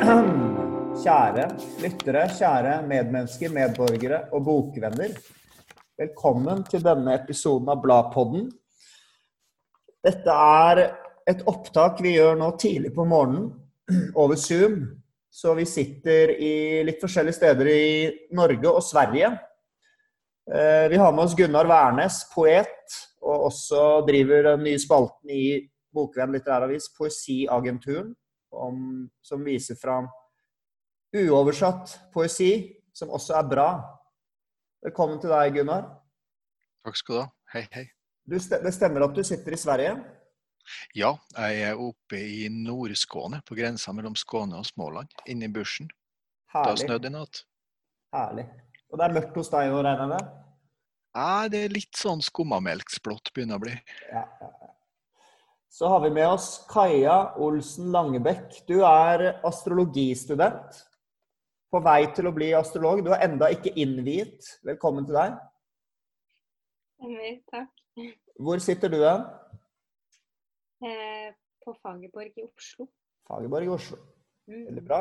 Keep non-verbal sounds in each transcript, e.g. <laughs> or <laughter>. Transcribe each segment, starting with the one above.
Kjære lyttere, kjære medmennesker, medborgere og bokvenner. Velkommen til denne episoden av Bladpodden. Dette er et opptak vi gjør nå tidlig på morgenen over Zoom. Så vi sitter i litt forskjellige steder i Norge og Sverige. Eh, vi har med oss Gunnar Wærnes, poet, og også driver den nye spalten i Bokvenn litteræravis, Poesiagenturen, om, som viser fram uoversatt poesi, som også er bra. Velkommen til deg, Gunnar. Takk skal du ha. Hei, hei. Du, det stemmer at du sitter i Sverige? Ja, jeg er oppe i Nord-Skåne, på grensa mellom Skåne og Småland, inne i bushen. Det har snødd i natt. Herlig. Og det er mørkt hos deg nå, regner jeg med? Nei, det er litt sånn skummamelksblått begynner å bli. Ja, ja. Så har vi med oss Kaja Olsen Langebekk. Du er astrologistudent. På vei til å bli astrolog. Du er enda ikke innviet. Velkommen til deg. Takk. Hvor sitter du hen? Eh, på Fagerborg i Oslo. Fagerborg i Oslo. Mm. Veldig bra.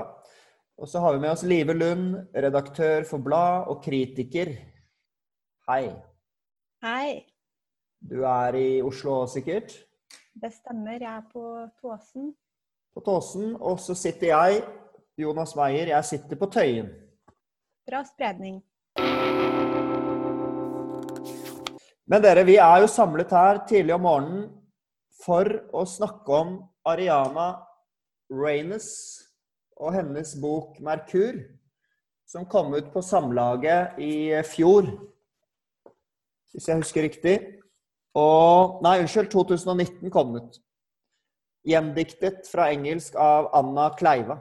Og så har vi med oss Live Lund, redaktør for blad og kritiker. Hei. Hei. Du er i Oslo sikkert? Det stemmer. Jeg er på Tåsen. På Tåsen. Og så sitter jeg, Jonas Meyer, jeg sitter på Tøyen. Bra spredning. Men dere, vi er jo samlet her tidlig om morgenen for å snakke om Ariana Raines og hennes bok 'Merkur', som kom ut på Samlaget i fjor, hvis jeg husker riktig. Og Nei, unnskyld, 2019 kom den ut. Gjendiktet fra engelsk av Anna Kleiva.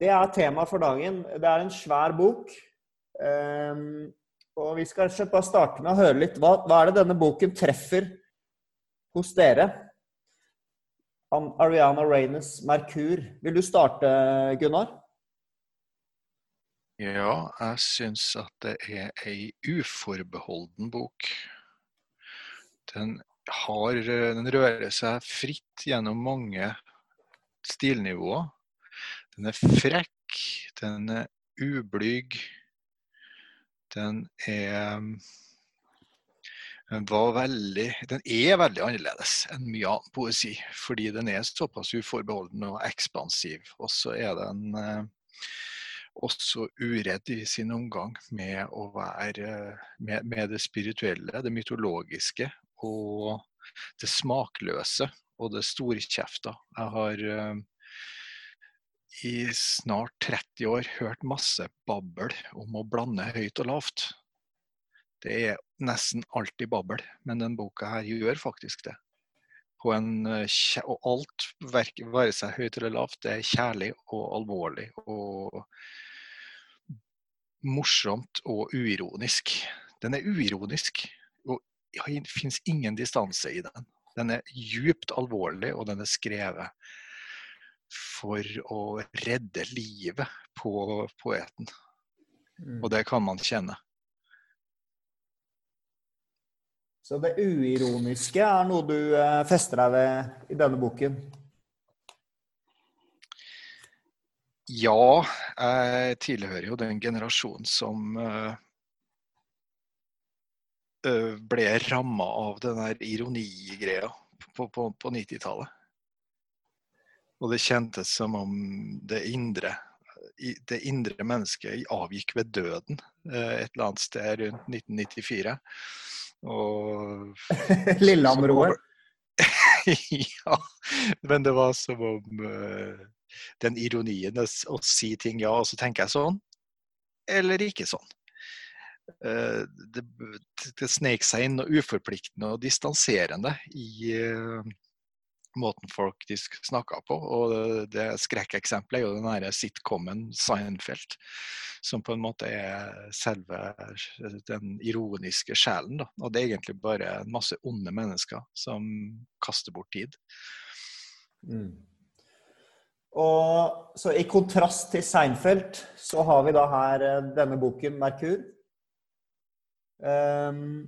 Det er tema for dagen. Det er en svær bok. Um, og Vi skal bare starte med å høre litt. Hva, hva er det denne boken treffer hos dere? Ariana Raines 'Merkur'. Vil du starte, Gunnar? Ja, jeg syns at det er ei uforbeholden bok. Den, har, den rører seg fritt gjennom mange stilnivåer. Den er frekk, den er ublyg. Den er den, veldig, den er veldig annerledes enn mye annen poesi, fordi den er såpass uforbeholden og ekspansiv. Og så er den eh, også uredd i sin omgang med å være med, med, det spirituelle, det mytologiske og det smakløse og det storkjefta. Jeg har eh, i snart 30 år hørt masse babbel om å blande høyt og lavt. Det er nesten alltid babbel, men denne boka her gjør faktisk det. På en, eh, og alt, være seg høyt eller lavt, det er kjærlig og alvorlig og morsomt og uironisk. Den er uironisk, det fins ingen distanse i den. Den er djupt alvorlig, og den er skrevet for å redde livet på poeten. Mm. Og det kan man kjenne. Så det uironiske er noe du eh, fester deg ved i denne boken? Ja, jeg tilhører jo den generasjonen som uh, ble ramma av den der ironigreia på, på, på 90-tallet. Og det kjentes som om det indre, det indre mennesket avgikk ved døden et eller annet sted rundt 1994. Og <laughs> Lillehammer-OL? <laughs> ja. Men det var som om uh, den ironien å si ting ja, og så tenker jeg sånn. Eller ikke sånn. Uh, det, det snek seg inn noe uforpliktende og distanserende i uh, måten folk snakka på. Og det, skrekkeksempelet er jo den derre sitcomen Seinfeld, som på en måte er selve den ironiske sjelen. Da. Og det er egentlig bare en masse onde mennesker som kaster bort tid. Mm. Og så I kontrast til Seinfeld så har vi da her eh, denne boken 'Merkur'. Um,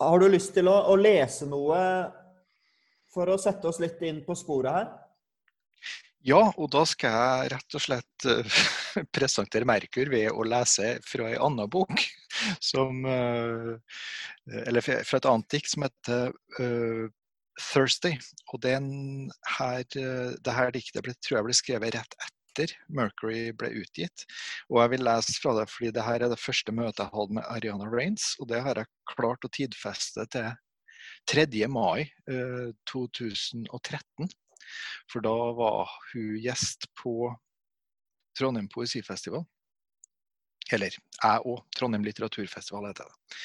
har du lyst til å, å lese noe for å sette oss litt inn på sporet her? Ja, og da skal jeg rett og slett eh, <laughs> presentere Merkur ved å lese fra ei anna bok. <laughs> Som, eh, eller fra et annet dikt som heter uh, 'Thursday'. Og den her, det her diktet ble, tror jeg ble skrevet rett etter Mercury ble utgitt. Og jeg vil lese fra det fordi det her er det første møtet jeg hadde med Ariana Rains, og det har jeg klart å tidfeste til 3. mai eh, 2013. For da var hun gjest på Trondheim Poesifestival. Eller jeg òg. Trondheim litteraturfestival heter det.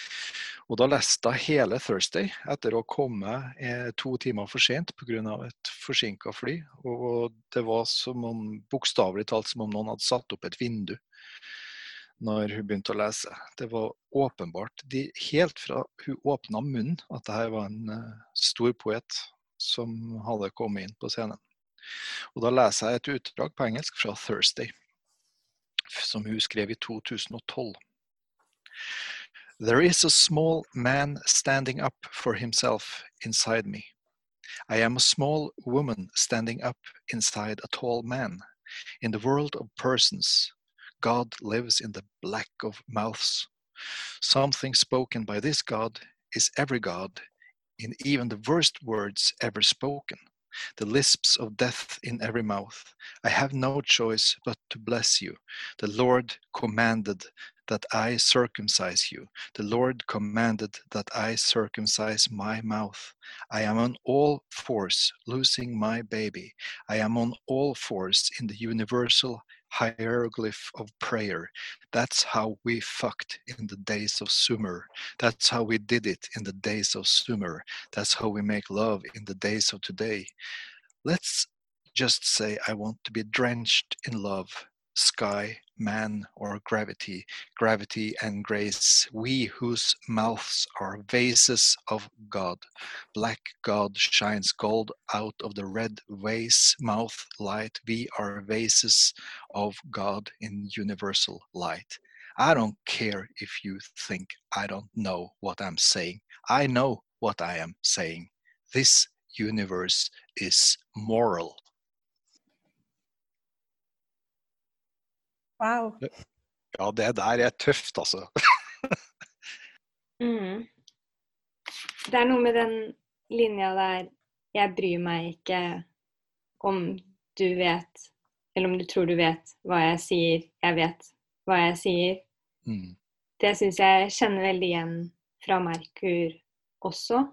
Og da leste jeg hele 'Thursday' etter å komme eh, to timer for sent pga. et forsinka fly. Og det var som om, bokstavelig talt som om noen hadde satt opp et vindu når hun begynte å lese. Det var åpenbart, de, helt fra hun åpna munnen, at det her var en uh, stor poet som hadde kommet inn på scenen. Og Da leser jeg et utdrag på engelsk fra 'Thursday', som hun skrev i 2012. There is a small man standing up for himself inside me. I am a small woman standing up inside a tall man. In the world of persons, God lives in the black of mouths. Something spoken by this God is every God in even the worst words ever spoken, the lisps of death in every mouth. I have no choice but to bless you. The Lord commanded that I circumcise you. The Lord commanded that I circumcise my mouth. I am on all fours losing my baby. I am on all fours in the universal hieroglyph of prayer. That's how we fucked in the days of Sumer. That's how we did it in the days of Sumer. That's how we make love in the days of today. Let's just say I want to be drenched in love, sky, man, or gravity, gravity and grace, we whose mouths are vases of God. Black God shines gold out of the red vase mouth light. We are vases of God in universal light. I don't care if you think I don't know what I'm saying. I know what I am saying. This universe is moral. Wow. Ja, det der er tøft, altså. <laughs> Mm. Det er noe med den linja der 'jeg bryr meg ikke om du vet', eller om du tror du vet hva jeg sier, jeg vet hva jeg sier. Mm. Det syns jeg kjenner veldig igjen fra Merkur også.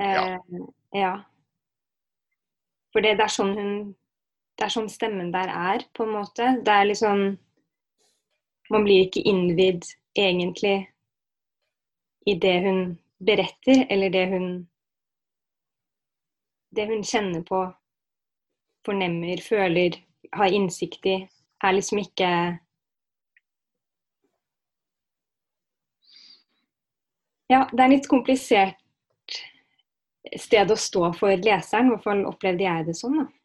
Ja. Eh, ja. For det, det er sånn hun Det er sånn stemmen der er, på en måte. Det er liksom Man blir ikke innvidd egentlig i det hun beretter, eller det hun Det hun kjenner på, fornemmer, føler, har innsikt i, er liksom ikke Ja, det er litt komplisert sted å stå for leseren. I hvert fall opplevde jeg det sånn. da.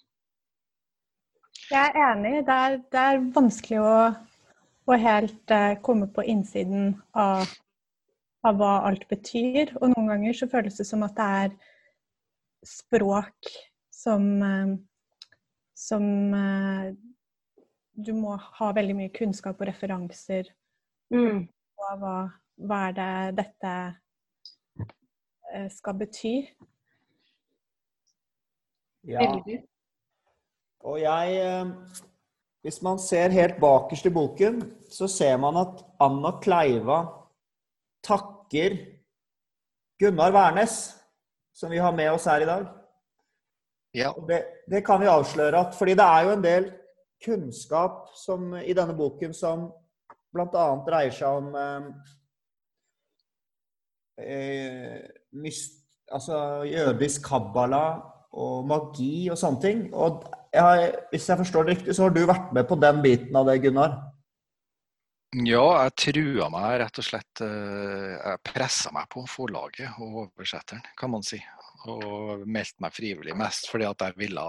Jeg er enig. Det er, det er vanskelig å, å helt uh, komme på innsiden av, av hva alt betyr. Og noen ganger så føles det som at det er språk som uh, som uh, Du må ha veldig mye kunnskap og referanser Mm. på hva, hva er det dette skal bety. Ja. Veldig. Og jeg eh, Hvis man ser helt bakerst i boken, så ser man at Anna Kleiva takker Gunnar Wærnes, som vi har med oss her i dag. Ja. Det, det kan vi avsløre at fordi det er jo en del kunnskap som, i denne boken som bl.a. dreier seg om eh, eh, myst, altså jødisk kabbala og magi og sånne ting. Og jeg, har- hvis jeg forstår det riktig, så har du vært med på den biten av det, Gunnar? Ja, jeg trua meg rett og slett eh, Jeg pressa meg på forlaget og oversetteren, kan man si. Og meldte meg frivillig mest fordi at jeg ville,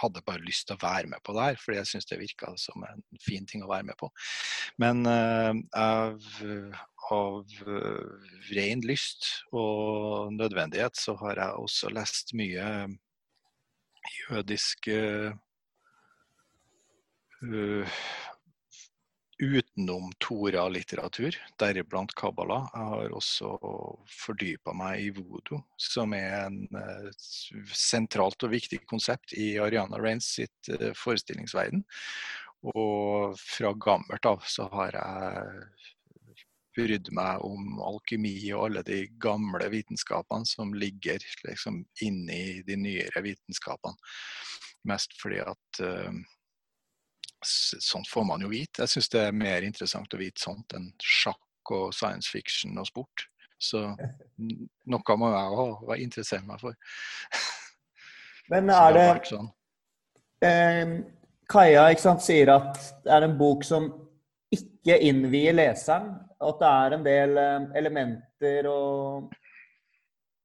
hadde bare lyst til å være med på det her. Fordi jeg syns det virka som en fin ting å være med på. Men eh, av, ren lyst og nødvendighet så har jeg også lest mye jødisk eh, uh, utenom Tora-litteratur, deriblant Kabbala. Jeg har også fordypa meg i voodoo, som er en uh, sentralt og viktig konsept i Ariana Rains sitt uh, forestillingsverden. Og fra gammelt av så har jeg brydd meg om alkymi og alle de gamle vitenskapene som ligger liksom inni de nyere vitenskapene. Mest fordi at uh, sånt får man jo vite. Jeg syns det er mer interessant å vite sånt enn sjakk og science fiction og sport. Så noe må jeg òg interessere meg for. <laughs> Men er det, det sånn. eh, Kaja sant, sier at det er en bok som ikke innvier leseren. At det er en del eh, elementer og,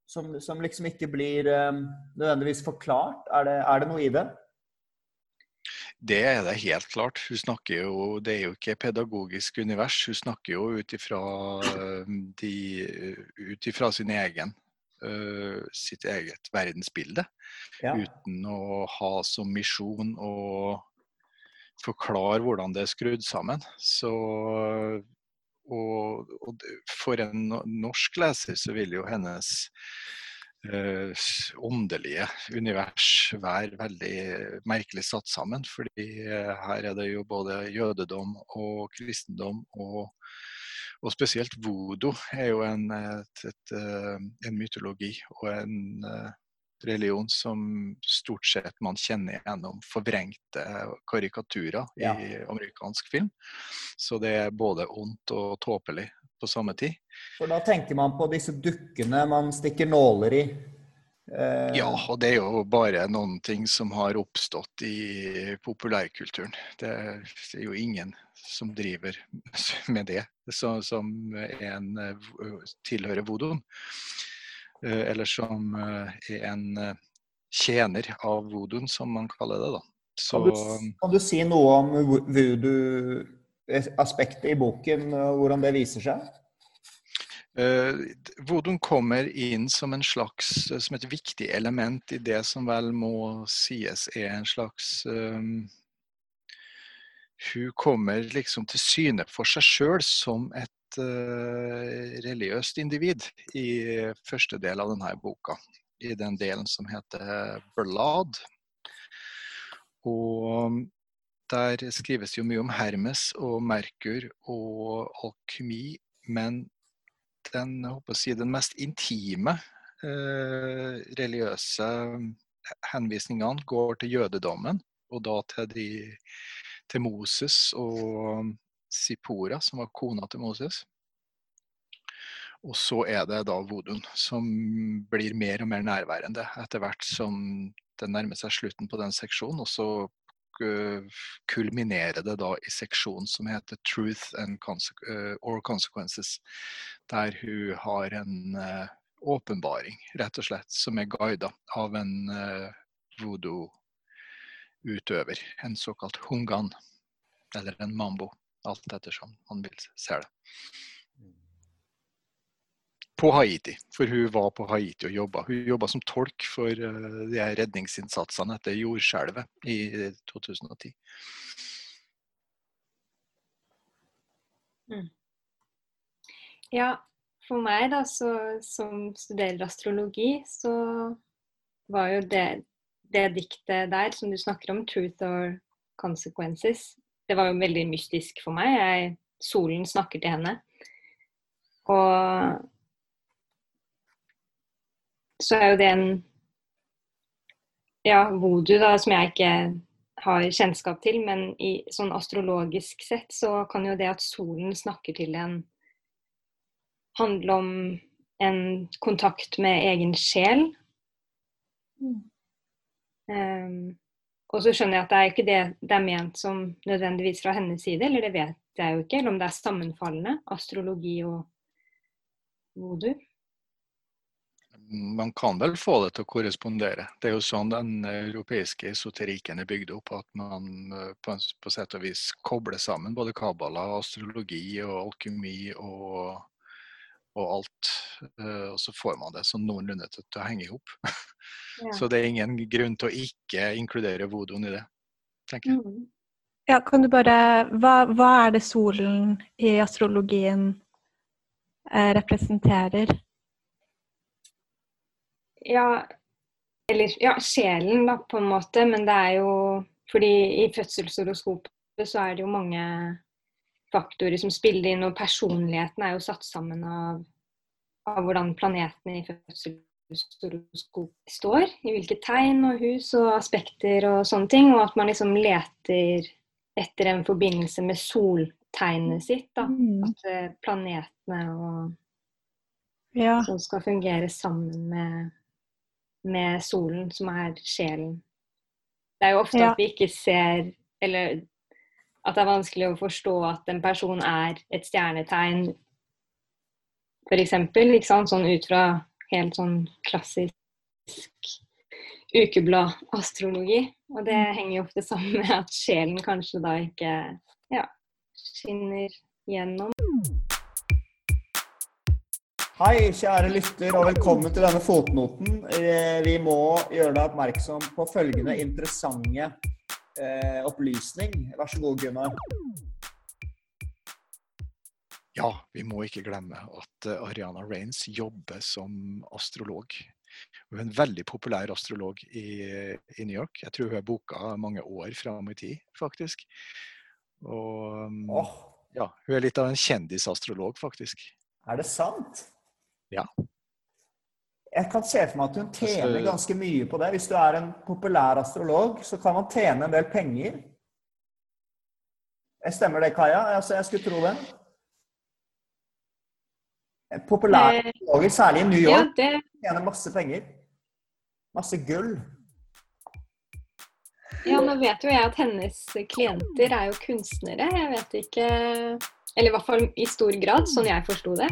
som, som, liksom ikke blir eh, nødvendigvis forklart. Er det, er det noe i det? Det er det helt klart. Hun snakker jo, Det er jo ikke pedagogisk univers. Hun snakker jo ut ifra, ut ifra sin egen uh, sitt eget verdensbilde. Ja. Uten å ha som misjon å forklare hvordan det er skrudd sammen. Så, og, og for en norsk leser så vil jo hennes eh, åndelige univers være veldig merkelig satt sammen. fordi eh, her er det jo både jødedom og kristendom og, og spesielt vodo er jo en, et, et, eh, en mytologi og en eh, religion som stort sett man kjenner gjennom forvrengte karikaturer ja. i amerikansk film. Så det er både ondt og tåpelig på samme tid. For da tenker man på disse dukkene man stikker nåler i? Eh... Ja, og det er jo bare noen ting som har oppstått i populærkulturen. Det er jo ingen som driver med det, så, som en, tilhører voodooen. Eh, eller som eh, er en eh, tjener av voodooen, som man kaller det. da. Så... Kan, du, kan, du, si noe om voodoo aspektet i boken, og hvordan det viser seg? Uh, Vodun kommer inn som, en slags, som et viktig element i det som vel må sies er en slags um, Hun kommer liksom til syne for seg sjøl som et uh, religiøst individ i første del av denne boka. I den delen som heter Blad. Og der skrives jo mye om Hermes og Merkur og alkymi, men den, si, den mest intime eh, religiøse henvisningene går til jødedommen, og da til, de, til Moses og Sipora, som var kona til Moses. Og så er det da Vodun, som blir mer og mer nærværende etter hvert som det nærmer seg slutten på den seksjonen. Og så Eh, kulminerer det da i seksjonen som heter 'Truth conse eh, or Consequences'. Der hun har en uh, åpenbaring, rett og slett, som er guida av en voodoo-utøver. En såkalt hungan, eller en mambo, alt ettersom man vil se det på Haiti. For hun var på Haiti og jobba. Hun jobba som tolk for de de redningsinnsatsene etter jordskjelvet i 2010. Mm. Ja, for meg da, så, som studerer astrologi, så var jo det, det diktet der som du snakker om, 'Truth or Consequences', det var jo veldig mystisk for meg. Jeg, solen snakker til henne. Og så er jo det en ja, voodoo, da, som jeg ikke har kjennskap til, men i sånn astrologisk sett så kan jo det at solen snakker til en handle om en kontakt med egen sjel. Mm. Um, og så skjønner jeg at det er ikke det det er ment som nødvendigvis fra hennes side, eller det vet jeg jo ikke, eller om det er sammenfallende, astrologi og vodu. man kan vel få det til å korrespondere. Det er jo sånn den europeiske esoterikken er bygd opp, at man på på, på sett og vis kobler sammen både kabbala, astrologi og alkymi og, og alt. Uh, og så får man det sånn noenlunde til, til å henge i hop. <laughs> Ja. Så det er ingen grunn til å ikke inkludere vodoen i det, tenker jeg. Mm. Ja, kan du bare hva, hva er det solen i astrologien eh, representerer? Ja, eller ja, sjelen, da, på en måte. Men det er jo Fordi i fødselshoroskopet så er det jo mange faktorer som spiller inn, og personligheten er jo satt sammen av, av hvordan planetene i fødselshoroskop står. I hvilke tegn og hus og aspekter og sånne ting. Og at man liksom leter etter en forbindelse med soltegnet sitt. da, Mm. At eh, planetene og Ja. som skal fungere sammen med, med solen, som er sjelen. Det er jo ofte Ja. at vi ikke ser Eller at det er vanskelig å forstå at en person er et stjernetegn, f.eks. Sånn ut fra helt sånn klassisk ukeblad-astrologi. Og det Mm. henger jo ofte sammen med at sjelen kanskje da ikke ja, skinner gjennom. Hei, kjære lytter, og velkommen til denne fotnoten. Eh, Vi må gjøre deg oppmerksom på følgende interessante eh, opplysning. Vær så god, Gunnar. Ja, vi må ikke glemme at eh, Ariana Raines jobber som astrolog. Hun er en veldig populær astrolog i, i New York. Jeg tror hun er boka mange år fram i tid, faktisk. Og oh. Ja, hun er litt av en kjendisastrolog, faktisk. er det sant? Ja. Jeg kan se for meg at hun tjener ganske mye på det. Hvis du er en populær astrolog, så kan man tjene en del penger. Jeg Stemmer det, Kaja? Altså, jeg skulle tro det. En Populær Eh, astrologer, særlig i New ja, York, det tjener masse penger. Masse gull. Ja, nå vet jo jeg at hennes klienter er jo kunstnere. Jeg vet ikke Eller i hvert fall i stor grad, sånn jeg forsto det.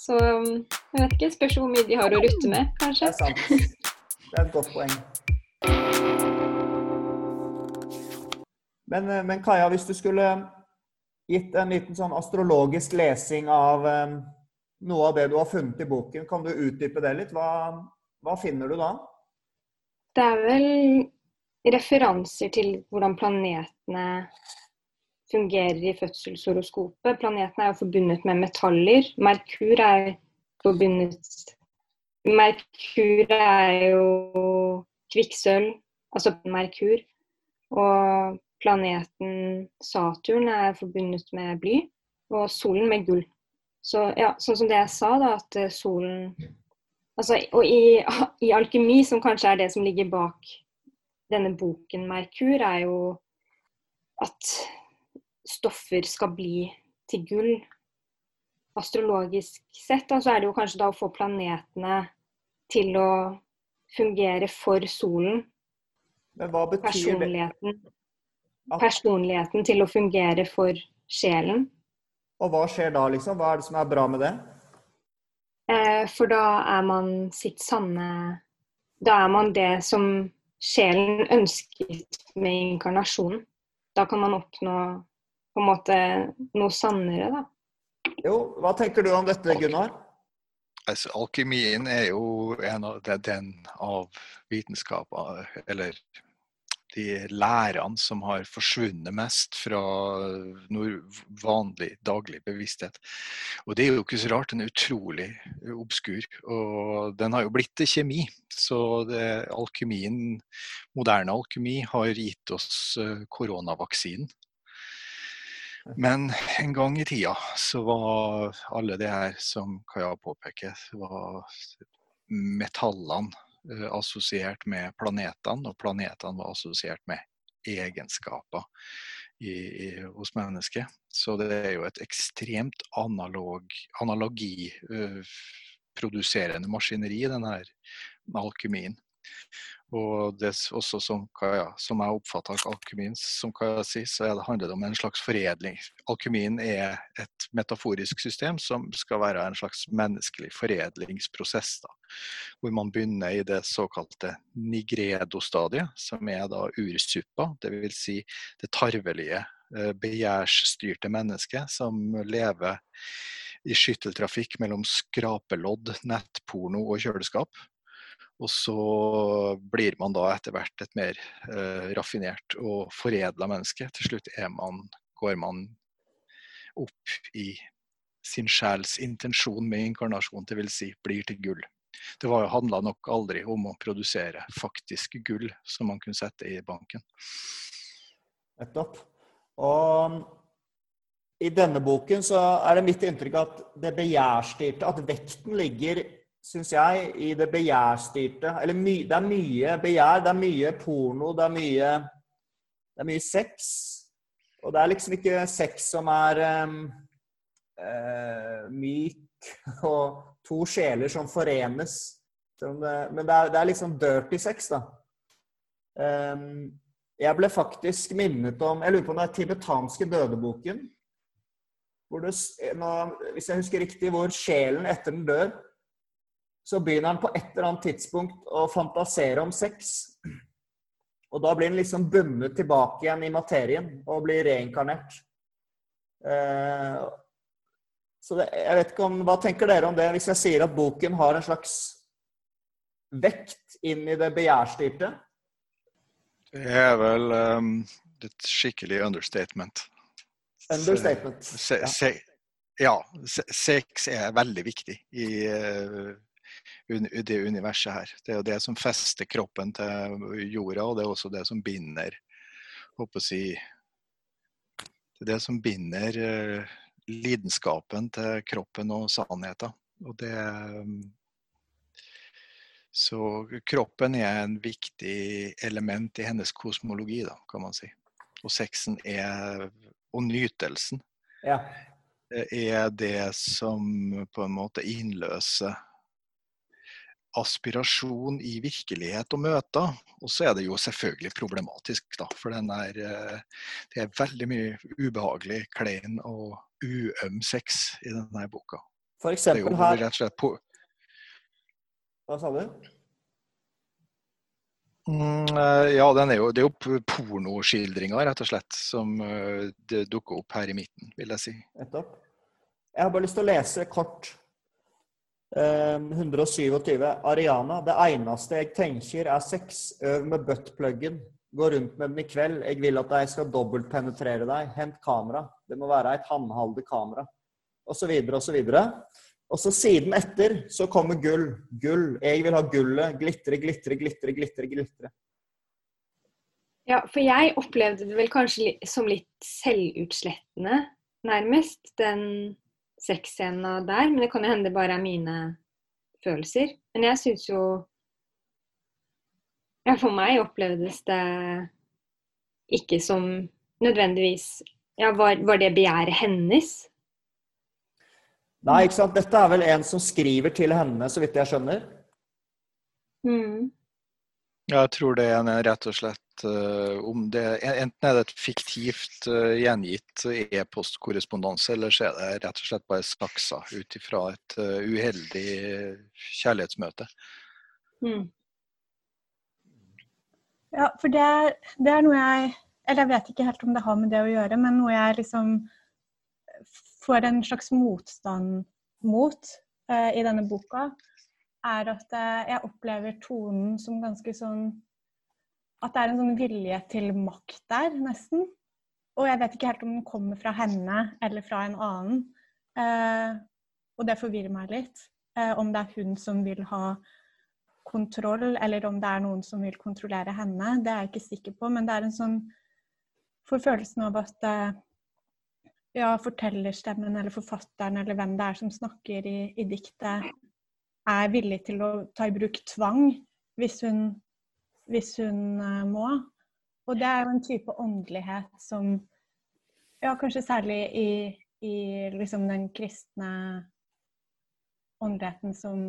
Så jeg vet ikke. Spørs hvor mye de har å rutte med, kanskje. Det er sant. Det er et godt poeng. Men, eh, men Kaja, hvis du skulle gitt en liten sånn astrologisk lesing av eh, noe av det du har funnet i boken, kan du utdype det litt? Hva, hva finner du da? Det er vel referanser til hvordan planetene fungerer i fødselshoroskopet. Planeten er jo forbundet med metaller. Merkur er forbundet Merkur er jo kvikksølv, altså Merkur. Og planeten Saturn er forbundet med bly, og solen med gull. Så ja, sånn som det jeg sa, da, at eh, solen Altså, og i, i alkemi, som kanskje er det som ligger bak denne boken Merkur, er jo at stoffer skal bli til gull. Astrologisk sett da, så er det jo kanskje da å få planetene til å fungere for solen. Men hva betyr det? Personligheten, At, personligheten til å fungere for sjelen. og hva skjer da, liksom? Hva er det som er bra med det? Eh, for da er man sitt sanne Da er man det som sjelen ønsket med inkarnasjonen. Da kan man oppnå på en måte noe sannere, da. Jo, hva tenker du om dette, Gunnar? Altså, alkymien er jo en av det, den av vitenskaper, eller de lærene som har forsvunnet mest fra noe vanlig daglig bevissthet. Og det er jo ikke så rart, den er utrolig obskur. Og den har jo blitt til kjemi. Så det, alkymien, moderne alkymi har gitt oss eh, koronavaksinen. Men en gang i tida så var alle det her som Kaja påpeker, var metallene eh, assosiert med planetene, og planetene var assosiert med egenskaper i, i, hos mennesket. Så det er jo et ekstremt analog, analogiproduserende maskineri, den her alkymien. Og det også som, Kaja, som jeg oppfatter alkymien, som Kaja sier, så det handler det om en slags foredling. Alkymien er et metaforisk system som skal være en slags menneskelig foredlingsprosess. Da, hvor man begynner i det såkalte nigredo-stadiet, som er da ursuppa, dvs. Si det tarvelige, eh, begjærsstyrte mennesket som lever i skytteltrafikk mellom skrapelodd, nettporno og kjøleskap. Og så blir man da etter hvert et mer eh, raffinert og foredla menneske. Til slutt man, går man opp i sin sjels intensjon med inkarnasjon, vil si blir til gull. Det handla nok aldri om å produsere faktisk gull som man kunne sette i banken. Nettopp. Og i denne boken så er det mitt inntrykk at det begjærstyrte, at vekten ligger syns jeg, i det begjærstyrte Eller my, det er mye begjær, det er mye porno, det er mye, det er mye sex. Og det er liksom ikke sex som er um, uh, myk <laughs> og to sjeler som forenes. Men det er, det er liksom dirty sex, da. Um, jeg ble faktisk minnet om Jeg lurer på om er tibetanske dødeboken. Det, nå, hvis jeg husker riktig, hvor sjelen etter den dør så begynner han på et eller annet tidspunkt å fantasere om sex. Og da blir han liksom bundet tilbake igjen i materien og blir reinkarnert. Eh, så det, jeg vet ikke om, Hva tenker dere om det, hvis jeg sier at boken har en slags vekt inn i det begjærstyrte? Det er vel um, et skikkelig understatement. Understatement. Se, se, ja. sex er veldig viktig i uh, det universet her. Det er jo det som fester kroppen til jorda, og det er også det som binder håper å si, Det er det som binder uh, lidenskapen til kroppen og sannheten. Og det Så kroppen er en viktig element i hennes kosmologi, da, kan man si. Og sexen er Og nytelsen ja. er det som på en måte innløser aspirasjon i virkelighet og møter. Og så er det jo selvfølgelig problematisk, da. For den er, eh, det er veldig mye ubehagelig, klein og uøm sex i denne boka. For eksempel her Hva sa du? Mm, eh, ja, er jo, det er jo pornoskildringer, rett og slett, som uh, dukker opp her i midten, vil jeg si. Nettopp. Jeg har bare lyst til å lese kort 127. Ehm, Ariana. Det eneste jeg tenker, er sex. Øv med buttpluggen. Gå rundt med den i kveld. Jeg vil at jeg skal dobbeltpenetrere deg. Hent kamera. Det må være et håndholdt kamera. Og så videre og så videre. Og så siden etter så kommer gull. Gull. Jeg vil ha gullet. Glitre, glitre, glitre, glitre. glitre. Ja, for jeg opplevde det vel kanskje som litt selvutslettende, nærmest. Den sexscena der, men det kan jo hende det bare er mine følelser. Men jeg syns jo Ja, for meg opplevdes det ikke som nødvendigvis Ja, var, var det begjæret hennes? Nei, ikke sant. Dette er vel en som skriver til henne, så vidt jeg skjønner? Mm. Jeg tror det er en rett og slett om det Enten er det et fiktivt uh, gjengitt e-postkorrespondanse, eller så er det rett og slett bare saksa ut ifra et uh, uheldig kjærlighetsmøte. Mm. Ja, for det er, det er, noe jeg Eller jeg vet ikke helt om det har med det å gjøre, men noe jeg liksom får en slags motstand mot i denne boka er at eh, jeg opplever tonen som ganske sånn At det er en sånn vilje til makt der, nesten. Og jeg vet ikke helt om den kommer fra henne eller fra en annen. Eh, og det forvirrer meg litt. Eh, om det er hun som vil ha kontroll, eller om det er noen som vil kontrollere henne. Det er jeg ikke sikker på, men det er en sånn for følelsen av at eh, ja, fortellerstemmen eller forfatteren eller hvem det er som snakker i, i diktet, er villig til å ta i bruk tvang hvis hun, hvis hun uh, må. Og det er jo en type åndelighet som Ja, kanskje særlig i, i liksom den kristne åndeligheten som,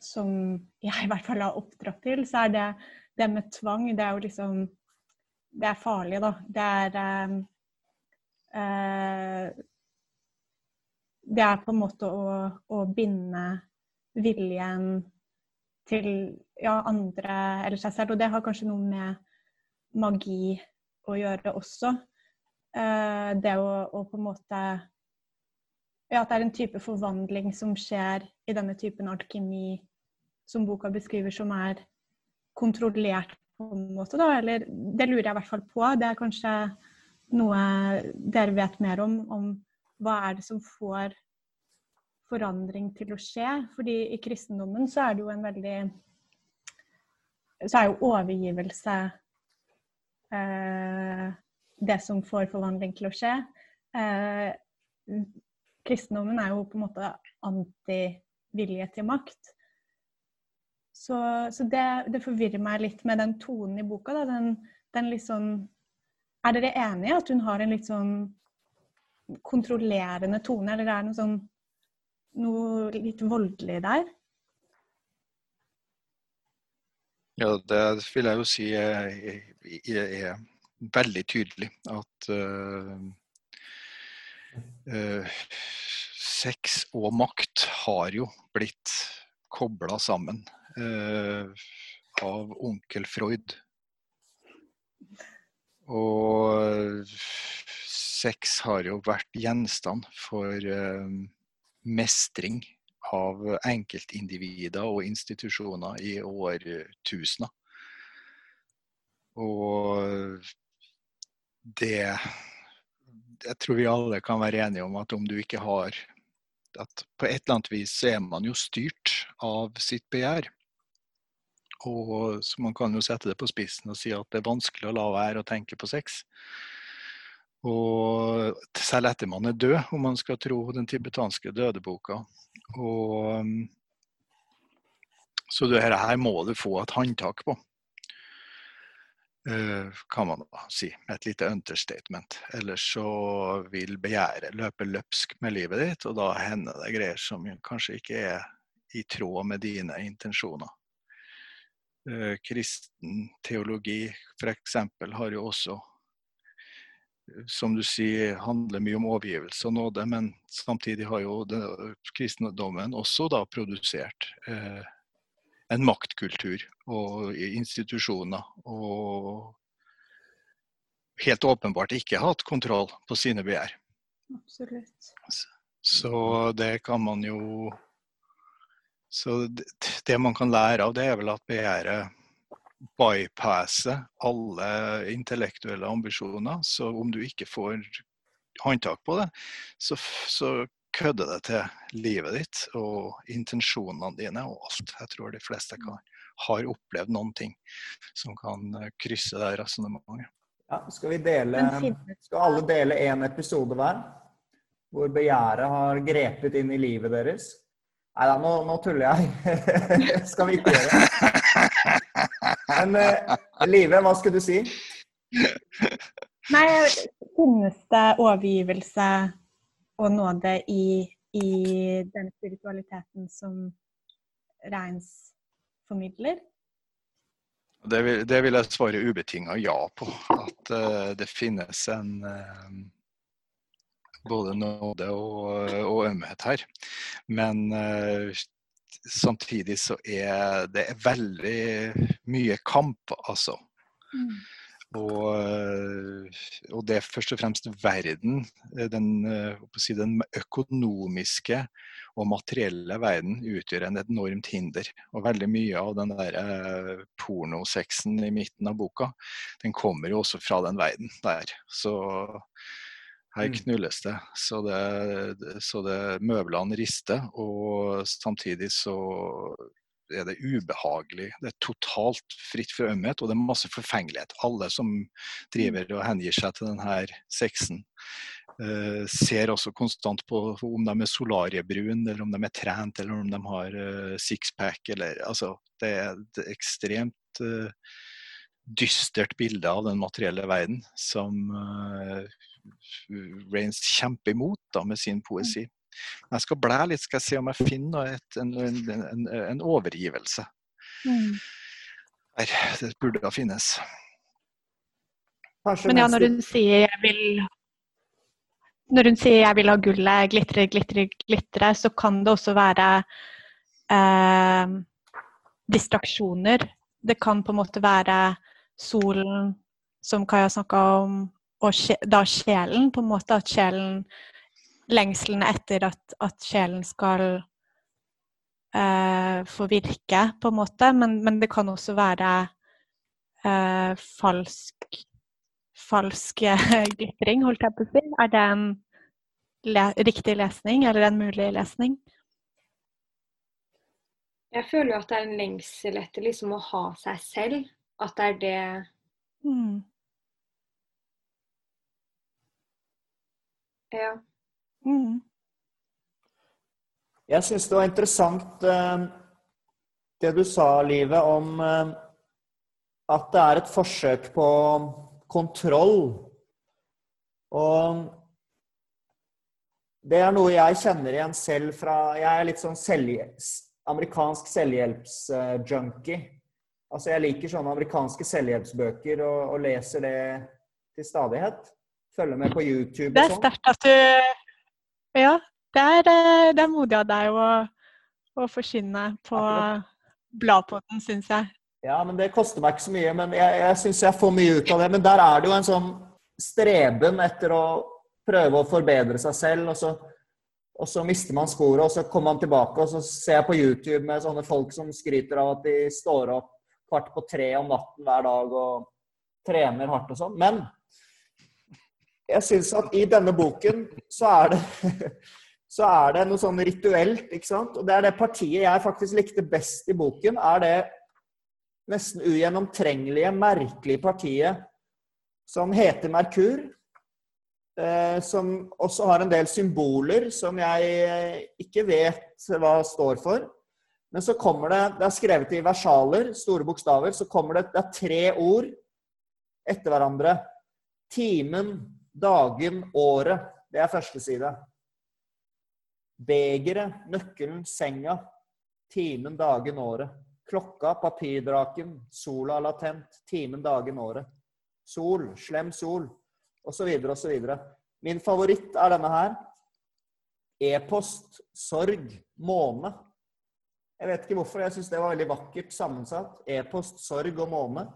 som jeg i hvert fall har oppdratt til, så er det det med tvang Det er jo liksom Det er farlig, da. Det er um, uh, Det er på en måte å, å binde viljen til ja, andre eller seg selv. Og det har kanskje noe med magi å gjøre også. Eh, det å, å, på en måte Ja, at det er en type forvandling som skjer i denne typen alkemi som boka beskriver, som er kontrollert på en måte, da? Eller det lurer jeg i hvert fall på. Det er kanskje noe dere vet mer om, om hva er det som får forandring til å skje? Fordi i kristendommen så er det jo en veldig Så er jo overgivelse eh, det som får forvandling til å skje. Eh, kristendommen er jo på en måte anti-vilje til makt. Så, så det, det, forvirrer meg litt med den tonen i boka. Da. Den, den litt sånn Er dere enige at hun har en litt sånn kontrollerende tone, eller er det noe sånn noe litt voldelig der? Ja, det vil jeg jo si er, er, er veldig tydelig. At uh, uh, sex og makt har jo blitt kobla sammen uh, av onkel Freud. Og sex har jo vært gjenstand for mestring av enkeltindivider og institusjoner i årtusener. Og det Jeg tror vi alle kan være enige om at om du ikke har at På et eller annet vis er man jo styrt av sitt begjær. Og så Man kan jo sette det på spissen og si at det er vanskelig å la være å tenke på sex. Og selv etter man er død, om man skal tro den tibetanske dødeboka. Og, så det her må du få et håndtak på. Kan man da si, med et lite understatement. Ellers så vil begjæret løpe løpsk med livet ditt, og da hender det greier som kanskje ikke er i tråd med dine intensjoner. Uh, kristen teologi f.eks. har jo også som du sier, handler mye om overgivelse og nåde, men samtidig har jo det, kristendommen også da produsert eh, en maktkultur og institusjoner. Og helt åpenbart ikke hatt kontroll på sine begjær. Absolutt. Så det kan man jo Så det, det man kan lære av det, er vel at begjæret bypasse alle intellektuelle ambisjoner. Så om du ikke får håndtak på det, så, så kødder det til livet ditt og intensjonene dine og alt. Jeg tror de fleste kan, har opplevd noen ting som kan eh, krysse det resonnementet. Ja, skal, vi dele, skal alle dele én episode hver? Hvor begjæret har grepet inn i livet deres? Nei da, nå, nå, tuller jeg. <laughs> skal vi ikke gjøre det? Men uh, Live, hva skulle du si? Nei, finnes det overgivelse og nåde i, i den spiritualiteten som Reins formidler? Det vil, det vil jeg svare ubetinga ja på. At uh, det finnes en uh, både nåde og, og, ømhet her. Men uh, samtidig så er det veldig mye kamp, altså. Mm. Og, og, det er først og fremst verden, den, si, den, økonomiske og materielle verden, utgjør en enormt hinder. Og veldig mye av den der eh, pornosexen i midten av boka, den kommer jo også fra den verden der. Så her mm. knulles det, så, det, så det møblene rister. Og samtidig så er det ubehagelig. Det er totalt fritt for ømhet, og det er masse forfengelighet. Alle som driver og hengir seg til denne sexen, eh, ser også konstant på om de er solariebrun, eller om de er trent, eller om de har eh, sixpack. Eller, altså, det er et ekstremt eh, dystert bilde av den materielle verden som uh, Rains kjemper imot da, med sin poesi. Jeg skal blæ litt, skal jeg se om jeg finner et, en, en, en, en, overgivelse. Mm. Der, det burde da finnes. Men ja, når hun sier jeg vil når hun sier 'jeg vil ha gullet glitre, glitre, glitre', så kan det også være eh, distraksjoner. Det kan på en måte være solen, som Kaja snakka om, og da sjelen, på en måte. At sjelen Lengselen etter at, at sjelen skal eh, få virke, på en måte. Men, men det kan også være eh, falsk falsk <laughs> glitring, holdt jeg på å si. Er det en le riktig lesning, eller en mulig lesning? Jeg føler jo at det er en lengsel etter liksom å ha seg selv. At det er det Mm. Ja. Mm. Jeg syns det var interessant eh, det du sa, Livet, om eh, at det er et forsøk på kontroll. Og det er noe jeg kjenner igjen selv fra Jeg er litt sånn selvhjelps, amerikansk selvhjelpsjunkie. Altså, jeg liker sånne amerikanske selvhjelpsbøker og, og leser det til stadighet. Følger med på YouTube Det er sånn. sterkt at du Ja, det er, eh, det er modig av deg å, å forkynne på. Bladpodden, syns jeg. Ja, men det koster meg ikke så mye. Men jeg, jeg syns jeg får mye ut av det. Men der er det jo en sånn streben etter å prøve å forbedre seg selv. Og så, og så mister man sporet, og så kommer man tilbake, og så ser jeg på YouTube med sånne folk som skryter av at de står opp kvart på tre om natten hver dag og trener hardt og sånn. Men jeg syns at i denne boken så er det <laughs> så er det noe sånn rituelt, ikke sant? Og det er det partiet jeg faktisk likte best i boken, er det nesten ugjennomtrengelige, merkelige partiet som heter Merkur. Eh, som også har en del symboler som jeg eh, ikke vet hva står for. Men så kommer det Det er skrevet i versaler, store bokstaver. Så kommer det, det er tre ord etter hverandre. Timen, dagen, året. Det er første side. Begeret, nøkkelen, senga. Timen, dagen, året. Klokka, papirdraken, sola latent, timen, dagen, året. Sol, slem sol, osv., osv. Min favoritt er denne her. E-post, sorg, måne. Jeg vet ikke hvorfor, jeg syns det var veldig vakkert sammensatt. E-post, sorg og måne.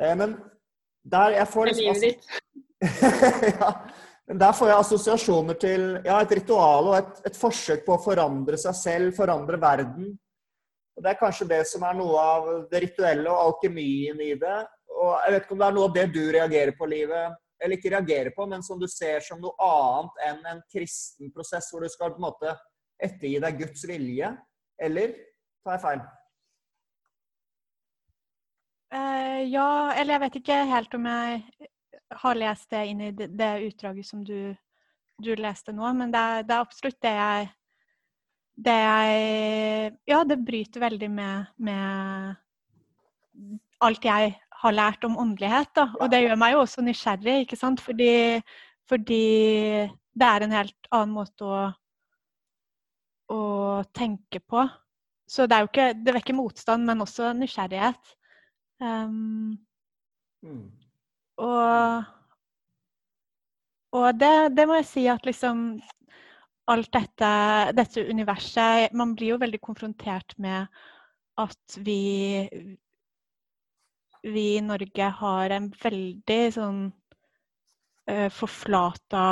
Eh, men der jeg får ditt. <laughs> ja, der får jeg assosiasjoner til ja, et ritual og et, et forsøk på å forandre seg selv, forandre verden. Og Det er kanskje det som er noe av det rituelle og alkemien i det. Og Jeg vet ikke om det er noe av det du reagerer på, livet, eller ikke reagerer på, men som du ser som noe annet enn en kristen prosess hvor du skal på en måte ettergi deg Guds vilje. Eller tar jeg feil? Eh, ja, eller jeg vet ikke helt om jeg har lest det inn i det, utdraget som du, du leste nå, men det er, det er absolutt det jeg Det jeg Ja, det bryter veldig med, med alt jeg har lært om åndelighet, da. Og det gjør meg jo også nysgjerrig, ikke sant, fordi, fordi det er en helt annen måte å å tenke på. Så det er jo ikke Det vekker motstand, men også nysgjerrighet. Um, Mm. Og og det, det må jeg si at liksom Alt dette, dette universet Man blir jo veldig konfrontert med at vi Vi i Norge har en veldig sånn uh, forflata,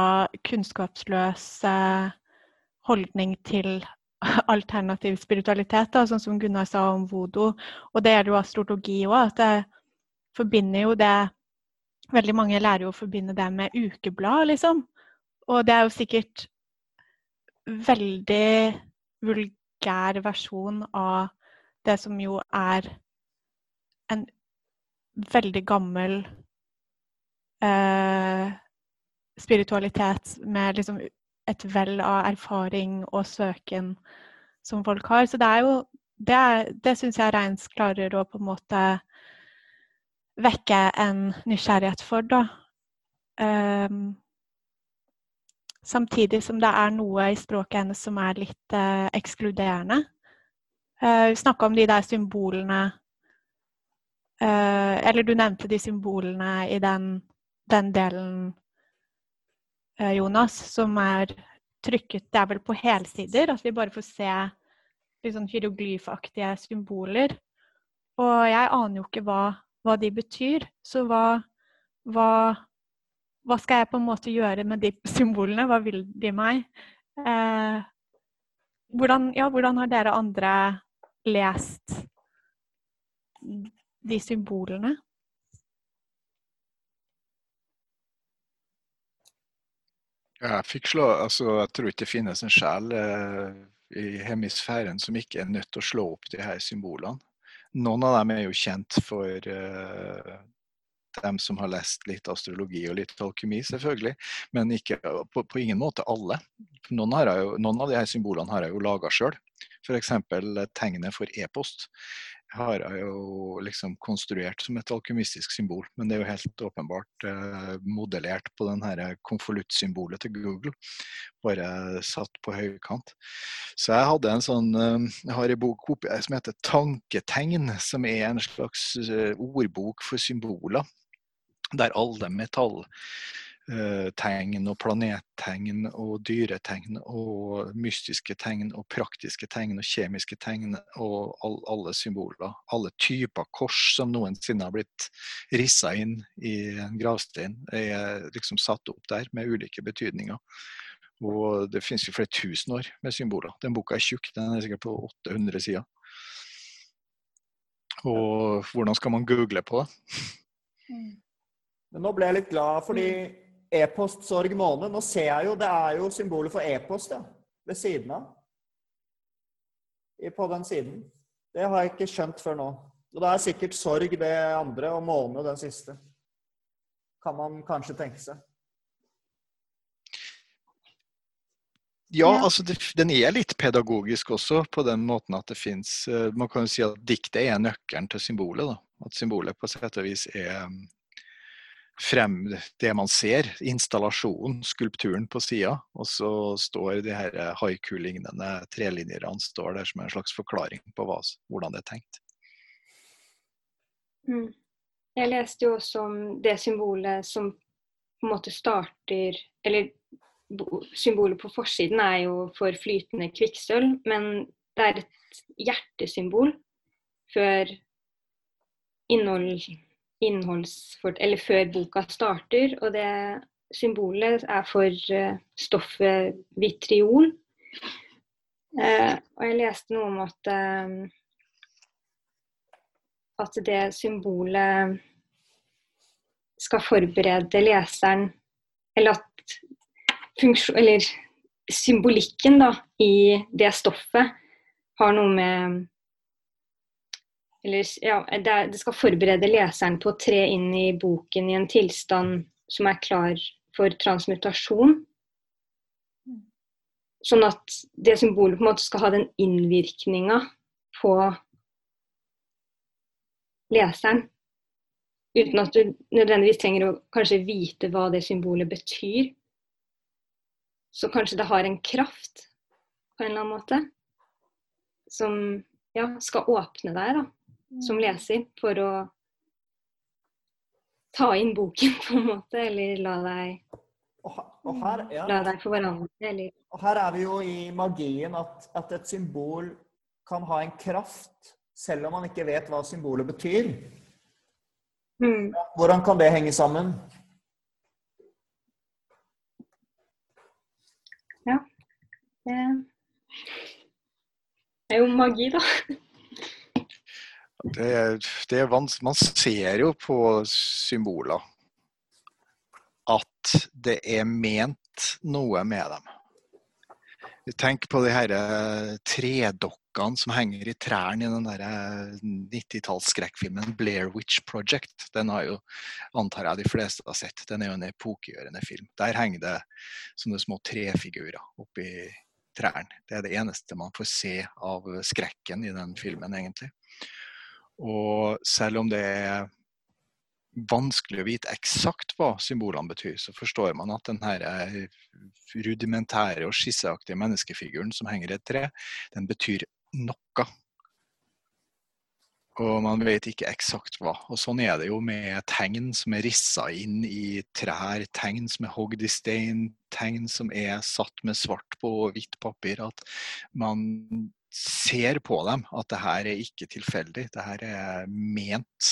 kunnskapsløs uh, holdning til alternativ spiritualitet, da, sånn som Gunnar sa om vodo. Og det gjelder jo astrologi òg. At det forbinder jo det Veldig mange lærer jo å forbinde det med ukeblad, liksom. Og det er jo sikkert veldig vulgær versjon av det som jo er en veldig gammel eh, spiritualitet med liksom et vell av erfaring og søken som folk har. Så det er jo Det, det syns jeg Reins klarer å på en måte vekke en nysgjerrighet for, da. Um, samtidig som det er noe i språket hennes som er litt uh, ekskluderende. Uh, vi snakka om de der symbolene uh, Eller du nevnte de symbolene i den, den delen, eh, Jonas, som er trykket Det er vel på helsider, at vi bare får se litt sånn hieroglyfaktige symboler. Og jeg aner jo ikke hva, hva de betyr. Så hva, hva, hva skal jeg på en måte gjøre med de <laughs> symbolene? Hva vil de meg? Eh, hvordan, ja, hvordan har dere andre lest de symbolene? Jeg fikk slå, altså jeg tror ikke det finnes en sjel eh, i hemisfæren som ikke er nødt til å slå opp de her symbolene. Noen av dem er jo kjent for uh, dem som har lest litt astrologi og litt alkymi, selvfølgelig. Men ikke, på, på ingen måte alle. Noen, jo, noen, av de her symbolene har jeg jo laga sjøl. F.eks. tegnet for e-post har jeg jo liksom konstruert som et alkymistisk symbol. Men det er jo helt åpenbart eh, modellert på den konvoluttsymbolet til Google. Bare satt på høykant. Så jeg hadde en sånn eh, Jeg har en bok som heter 'Tanketegn', som er en slags eh, ordbok for symboler. Der alle metall Eh, tegn og planettegn og dyretegn og mystiske tegn og praktiske tegn og kjemiske tegn og all, alle symboler. Alle typer kors som noensinne har blitt rissa inn i en gravstein, er liksom satt opp der med ulike betydninger. Og det finnes jo flere tusen år med symboler. Den boka er tjukk, den er sikkert på 800 sider. Og hvordan skal man google på det? Mm. Men nå ble jeg litt glad fordi e-post sorg måned. Nå ser jeg jo, det er jo symbolet for e-post ja, ved siden av. På den siden. Det har jeg ikke skjønt før nå. Og det er sikkert sorg det andre, og måne den siste. Kan man kanskje tenke seg. Ja, altså det, den er litt pedagogisk også, på den måten at det fins eh, Man kan jo si at diktet er nøkkelen til symbolet. da. At symbolet på sett og vis er frem det man ser, installasjonen, skulpturen på sida. Og så står de her haiku-lignende trelinjene står der som en slags forklaring på hva, hvordan det er tenkt. Mm. Jeg leste jo også om det symbolet som på en måte starter Eller symbolet på forsiden er jo for flytende kvikksølv, men det er et hjertesymbol før innhold innholdsfort... Eller før boka starter. Og det symbolet er for uh, stoffet vitriol. Uh, og jeg leste noe om at uh, at det symbolet skal forberede leseren Eller at funksjon, eller symbolikken da, i det stoffet har noe med eller, ja, det, skal forberede leseren på å tre inn i boken i en tilstand som er klar for transmutasjon. Sånn at det symbolet på en måte skal ha den innvirkninga på leseren. Uten at du nødvendigvis trenger å kanskje vite hva det symbolet betyr. Så kanskje det har en kraft på en eller annen måte som ja, skal åpne deg, da som mm. leser for å ta inn boken, <laughs> på en måte, eller la deg og her, ja. La deg få hverandre, eller Og her er vi jo i magien at, at, et symbol kan ha en kraft, selv om man ikke vet hva symbolet betyr. Mm. Hvordan kan det henge sammen? Ja. Det er jo magi, da. <laughs> Det, det er man ser jo på symboler at det er ment noe med dem. Tenk på de her tredokkene som henger i trærne i den 90-tallsskrekkfilmen eh, 'Blair Witch Project'. Den har jo, antar jeg de fleste har sett. Den er jo en epokegjørende film. Der henger det sånne små trefigurer oppi trærne. Det er det eneste man får se av skrekken i den filmen, egentlig. Og selv om det er vanskelig å vite eksakt hva symbolene betyr, så forstår man at denne rudimentære og skisseaktige menneskefiguren som henger i et tre, den betyr noe. Og man vet ikke eksakt hva. Og sånn er det jo med tegn som er rissa inn i trær, tegn som er hogd i stein, tegn som er satt med svart på hvitt papir. At man ser på dem at det her er ikke tilfeldig, det her er ment.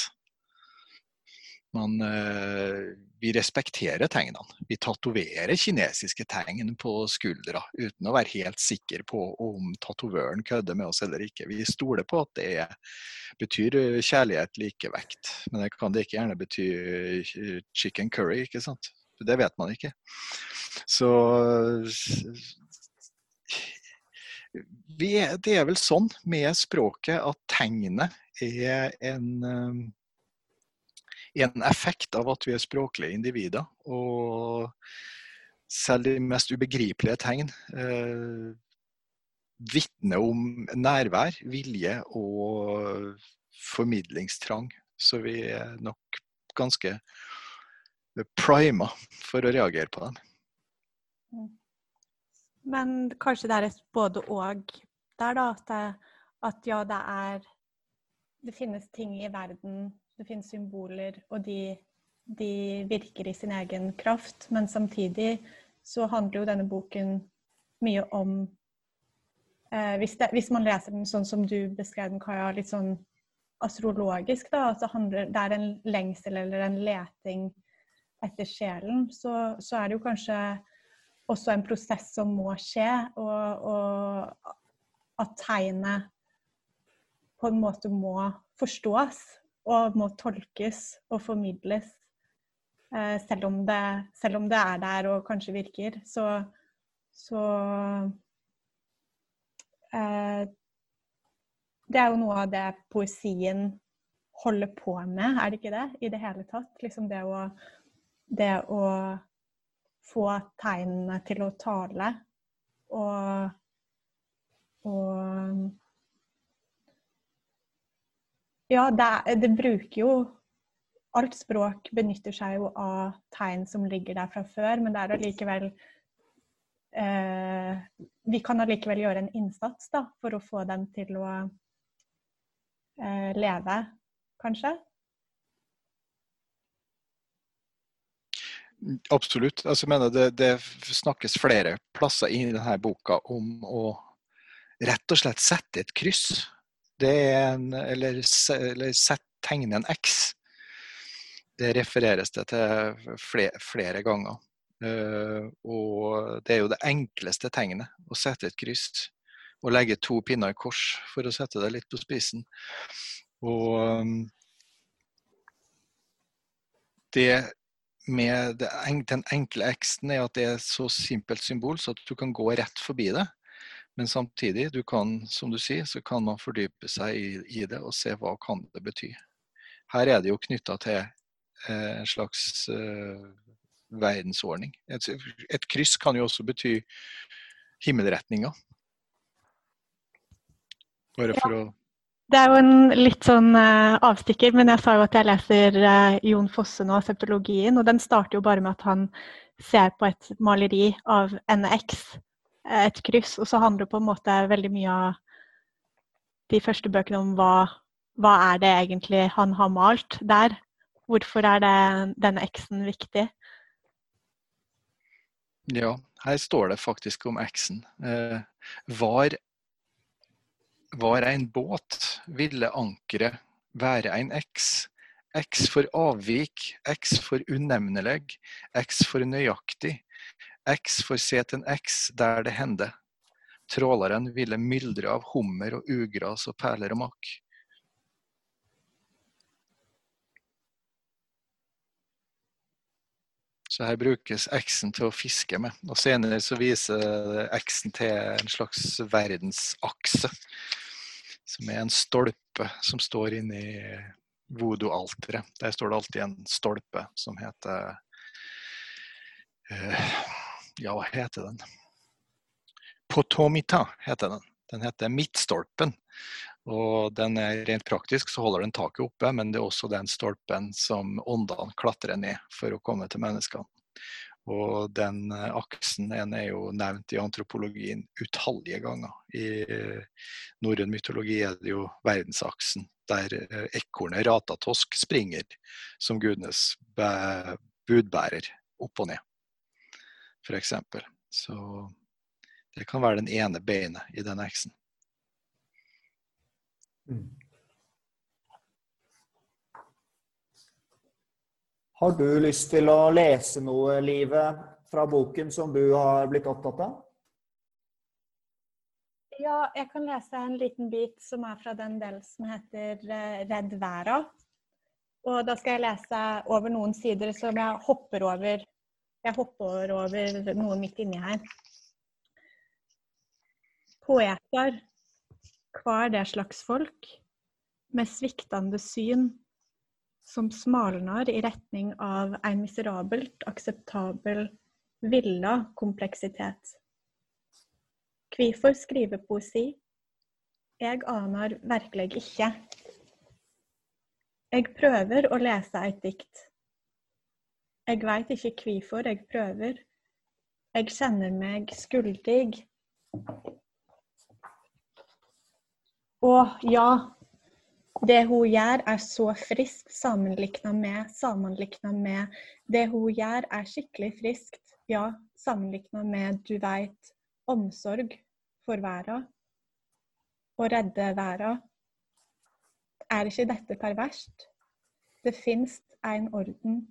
Man, eh, vi respekterer tegnene. Vi tatoverer kinesiske tegn på skuldra uten å være helt sikker på om tatovøren kødder med oss eller ikke. Vi stoler på at det betyr eh, kjærlighet, likevekt. Men det kan det ikke gjerne bety eh, chicken curry, ikke sant? Det vet man ikke. Så er, det er vel sånn med språket at tegnet er en en effekt av at vi er språklige individer. Og selv de mest ubegripelige tegn eh, vitner om nærvær, vilje og formidlingstrang. Så vi er nok ganske prima for å reagere på dem. Men kanskje det er et både-og der, da? At, det, at ja, det er Det finnes ting i verden det finnes symboler, og de, de, virker i sin egen kraft. Men samtidig så handler jo denne boken mye om eh, hvis, det, hvis, man leser den sånn som du beskrev den, Kaja, litt sånn astrologisk, da, det, handler, det er en lengsel eller en leting etter sjelen, så, så, er det jo kanskje også en prosess som må skje, og, og at tegnet på en måte må forstås og må tolkes og formidles. Eh, selv, om det, selv, om det, er der og kanskje virker, så, så eh, Det er jo noe av det poesien holder på med, er det ikke det? I det hele tatt. Liksom det å, det å få tegnene til å tale og, og ja, det, det, bruker jo Alt språk benytter seg jo av tegn som ligger der fra før, men det er allikevel eh, Vi kan allikevel gjøre en innsats da, for å få dem til å eh, leve, kanskje? Absolutt. Altså, jeg mener det, det, snakkes flere plasser i denne boka om å rett og slett sette et kryss det er en, eller, eller sett, tegne en X. Det refereres det til flere, flere ganger. Uh, og det er jo det enkleste tegnet, å sette et kryss. Og legge to pinner i kors, for å sette det litt på spissen. Og um, det med det, den enkle X-en er at det er så simpelt symbol så at du kan gå rett forbi det. Men samtidig, du kan, som du sier, så kan man fordype seg i, i det og se hva kan det bety. Her er det jo knytta til eh, en slags eh, verdensordning. Et, et, kryss kan jo også bety himmelretninga. Bare for ja. å det er jo en litt sånn uh, avstikker, men jeg sa jo at jeg leser uh, Jon Fosse nå, septologien, og den starter jo bare med at han ser på et maleri av NX et kryss. Og så handler det på en måte veldig mye av de første bøkene om hva, hva er det egentlig han har malt der. Hvorfor er det, denne X-en viktig? Ja, her står det faktisk om X-en. Eh, var, var en båt, ville ankeret være en X. X for avvik, X for unevnelig, X for nøyaktig, X for se til en X der det hender. Tråleren ville myldre av hummer og ugras og perler og makk. Så her brukes X-en til å fiske med. Og senere så viser X-en til en slags verdensakse. Som er en stolpe som står inni voodoo-alteret. Der står det alltid en stolpe som heter uh, ja, hva heter den? Potomita heter den. Den heter Midtstolpen. Og den er rent praktisk så holder den taket oppe, men det er også den stolpen som åndene klatrer ned for å komme til menneskene. Og den eh, aksen den er jo nevnt i antropologien utallige ganger. I eh, norrøn mytologi er det jo verdensaksen, der eh, ekornet Ratatosk springer som gudenes budbærer opp og ned f.eks. Så det kan være den ene beinet i den X-en. Mm. Har du lyst til å lese noe, Livet, fra boken som du har blitt opptatt av? Ja, jeg kan lese en liten bit som er fra den delen som heter eh, Redd verda. Og da skal jeg lese over noen sider som jeg hopper over. Jeg hopper over noe midt inni her. Poeter, hva er det slags folk? Med sviktende syn som smalnar i retning av en miserabelt akseptabel villa kompleksitet. Hvorfor skrive poesi? Jeg aner virkelig ikke. Jeg prøver å lese et dikt. Jeg veit ikke hvorfor jeg prøver. Jeg kjenner meg skuldig. Å ja, det hun gjør, er så friskt sammenlikna med, sammenlikna med Det hun gjør, er skikkelig friskt, ja, sammenlikna med, du veit, omsorg for verden. Å redde verden. Er ikke dette perverst? Det fins en orden.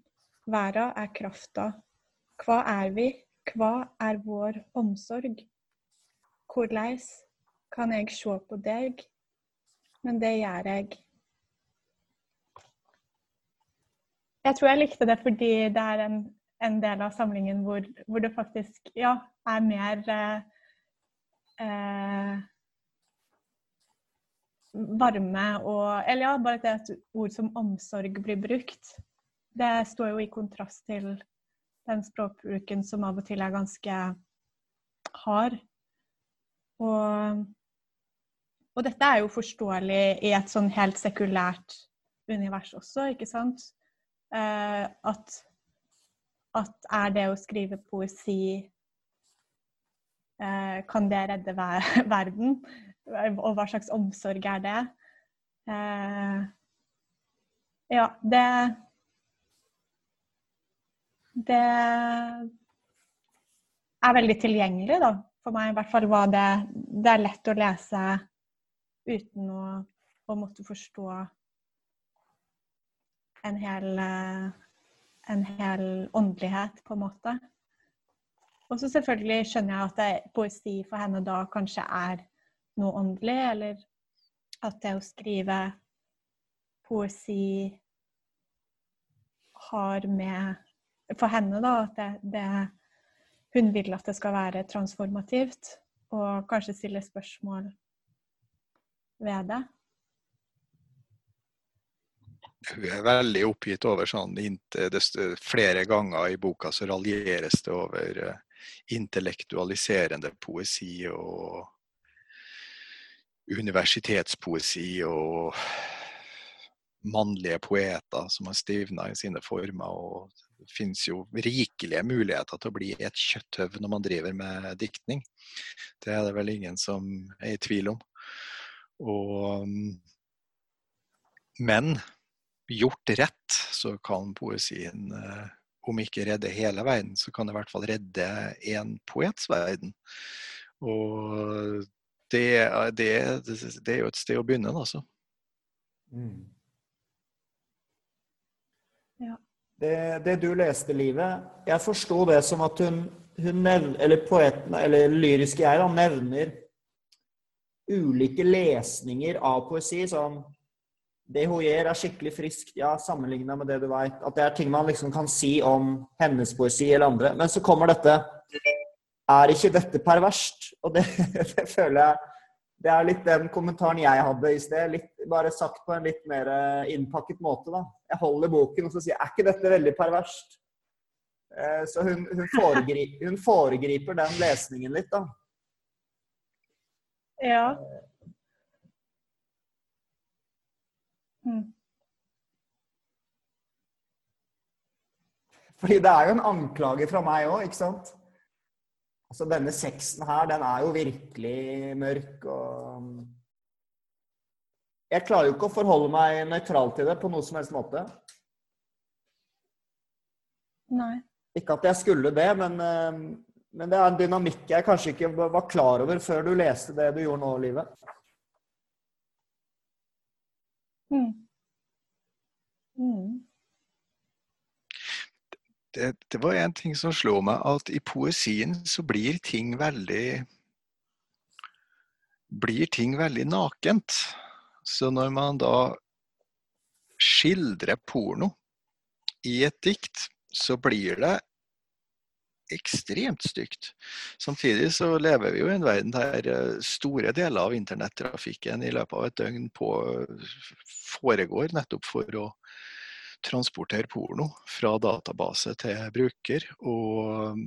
Verden er krafta. Hva er vi? Hva er vår omsorg? Hvordan kan jeg se på deg men det gjør jeg. Jeg tror jeg likte det fordi det er en, en del av samlingen hvor, hvor, det faktisk ja, er mer eh, eh, varme og Eller ja, bare det et ord som omsorg blir brukt. Det står jo i kontrast til den språkbruken som av og til er ganske hard. Og og dette er jo forståelig i et sånn helt sekulært univers også, ikke sant? Eh, at, at, er det å skrive poesi eh, Kan det redde ver <laughs> verden? Og hva slags omsorg er det? Eh, ja, det Det er veldig tilgjengelig, da, for meg. I hvert fall Hva det Det er lett å lese uten å, å måtte forstå en hel, eh, en hel åndelighet, på en måte. Og så selvfølgelig skjønner jeg at det, poesi for henne da kanskje er noe åndelig, eller at det å skrive poesi har med For henne, da, at det, det, hun vil at det skal være transformativt, og kanskje stille spørsmål ved det? Hun er veldig oppgitt over sånn Flere ganger i boka så raljeres det over eh, intellektualiserende poesi og universitetspoesi og mannlige poeter som har stivna i sine former. og Det finnes jo rikelige muligheter til å bli et kjøtthøv når man driver med diktning. Det er det vel ingen som er i tvil om. Og, men gjort rett, så kan poesien, eh, om ikke redde hele verden, så kan det i hvert fall redde en poets verden. Og det, det, det er jo et sted å begynne, altså. Mm. Ja. Det, det, du leste, Livet Jeg forsto det som at hun, hun nevner, eller poeten, eller lyriske jeg, da, nevner ulike lesninger av poesi. Sånn Det hun gjør, er skikkelig friskt, ja, sammenligna med det du veit. At det er ting man liksom kan si om hennes poesi eller andre. Men så kommer dette Er ikke dette perverst? Og det, <laughs> det føler jeg Det er litt den kommentaren jeg hadde i sted. Litt, bare sagt på en litt mer eh, innpakket måte, da. Jeg holder boken og så sier Er ikke dette veldig perverst? Eh, så hun, hun, foregriper, hun foregriper den lesningen litt, da. Ja. Mm. Fordi det er jo en anklage fra meg òg, ikke sant? Altså Denne sexen her, den er jo virkelig mørk og Jeg klarer jo ikke å forholde meg nøytral til det på noe som helst måte. Nei. Ikke at jeg skulle det, men eh, men det er en dynamikk jeg kanskje ikke var klar over før du leste det du gjorde nå, Livet. Mm. Mm. det, det var en ting som slo meg, at i poesien så blir ting veldig blir ting veldig nakent. Så når man da skildrer porno i et dikt, så blir det ekstremt stygt. Samtidig så lever vi jo i en verden der eh, store deler av internettrafikken i løpet av et døgn på foregår nettopp for å transportere porno fra database til bruker. Og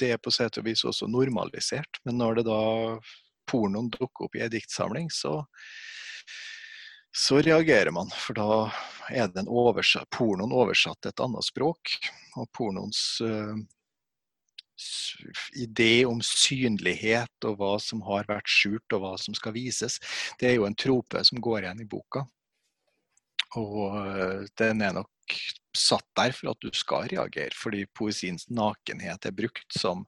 det er på sett og vis også normalisert. Men når det da pornoen dukker opp i ei diktsamling, så, så reagerer man. For da er den oversatt, pornoen oversatt til et annet språk. Og pornoens uh, idé om synlighet og hva som har vært skjult og hva som skal vises, det er jo en trope som går igjen i boka. Og uh, den er nok satt der for at du skal reagere, fordi poesiens nakenhet er brukt som,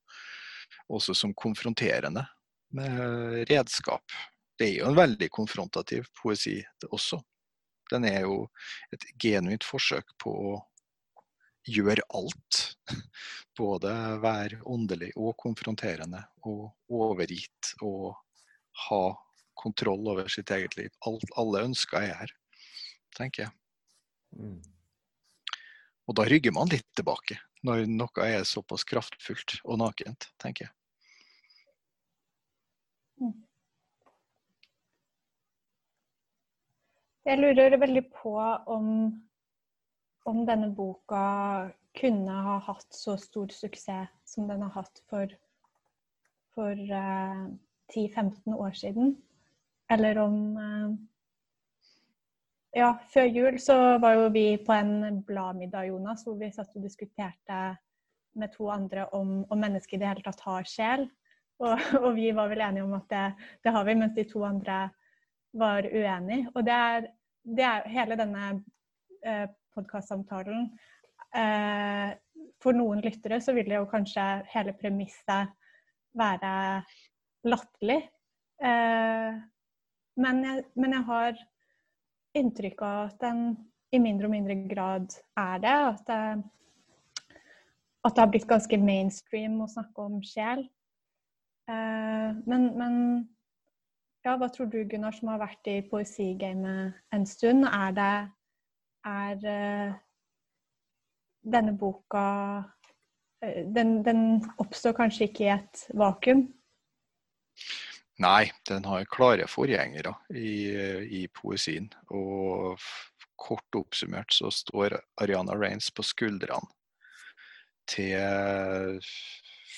også som konfronterende med redskap. Det er jo en veldig konfrontativ poesi også. Den er jo et genuint forsøk på å gjøre alt. <laughs> Både være åndelig og konfronterende og overgitt og ha kontroll over sitt eget liv. Alt, alle ønsker er her, tenker jeg. Mm. Og da rygger man litt tilbake, når noe er såpass kraftfullt og nakent, tenker jeg. Mm. Jeg lurer veldig på om, om denne boka kunne ha hatt så stor suksess som den har hatt for, for uh, eh, 10-15 år siden. Eller om uh, ja, før jul så var jo vi på en bladmiddag, Jonas, hvor vi satt og diskuterte med to andre om, om mennesket i det hele tatt har sjel. Og, <laughs> og, vi var vel enige om at det, det har vi, mens de to andre var uenige. Og det er, det er hele denne eh, podkastsamtalen eh, For noen lyttere så vil jo kanskje hele premisset være latterlig. Eh, men, men jeg har inntrykk av at den i mindre og mindre grad er det. At det, at det har blitt ganske mainstream å snakke om sjel. Eh, men, men, ja, hva tror du, Gunnar, som har vært i poesigamet en stund? Er det Er eh, denne boka eh, den, den oppstår kanskje ikke i et vakuum? Nei, den har klare forgjengere i, i poesien. Og kort oppsummert så står Ariana Raines på skuldrene til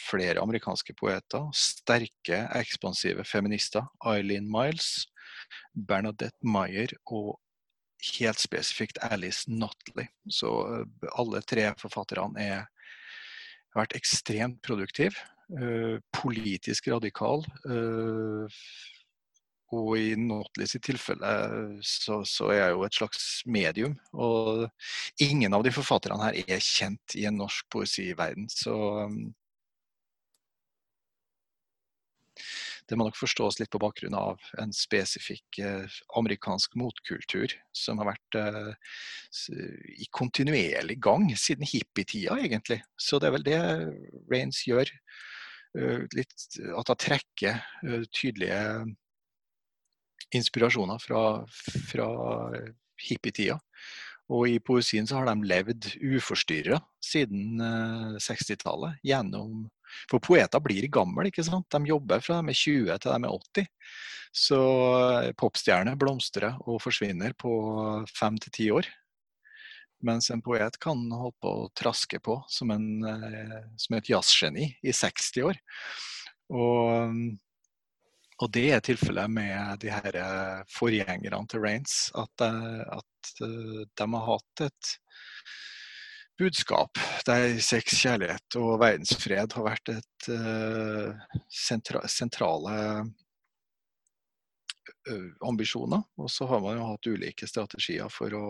flere amerikanske poeter. Sterke, ekspansive feminister. Eileen Miles, Bernadette Meyer og helt spesifikt Alice Notley. Så eh, alle tre forfatterne er, har vært ekstremt produktive. Eh, politisk radikal. Uh, og i Notley sitt tilfelle så, så, er jeg jo et slags medium. Og ingen av de forfatterne her er kjent i en norsk poesiverden. Så det må nok forstås litt på bakgrunn av en spesifikk eh, amerikansk motkultur som har vært eh, i kontinuerlig gang siden hippietida, egentlig. Så det er vel det Rains gjør Eh, litt, at hun trekker tydelige inspirasjoner fra, fra hippietida. Og i poesien så har de levd uforstyrra siden 60-tallet. Eh, gjennom For poeter blir gamle, ikke sant. De jobber fra de er 20 til de er 80. Så popstjerner blomstrer og forsvinner på fem til ti år. Mens en poet kan holde på å traske på som, en, eh, som et jazzgeni i 60 år. Og, og det er tilfellet med de her eh, forgjengerne til Rains. At, eh, at de har hatt et budskap der sex, kjærlighet og verdensfred har vært et uh, sentra sentrale uh, ambisjoner. Og så har man jo hatt ulike strategier for å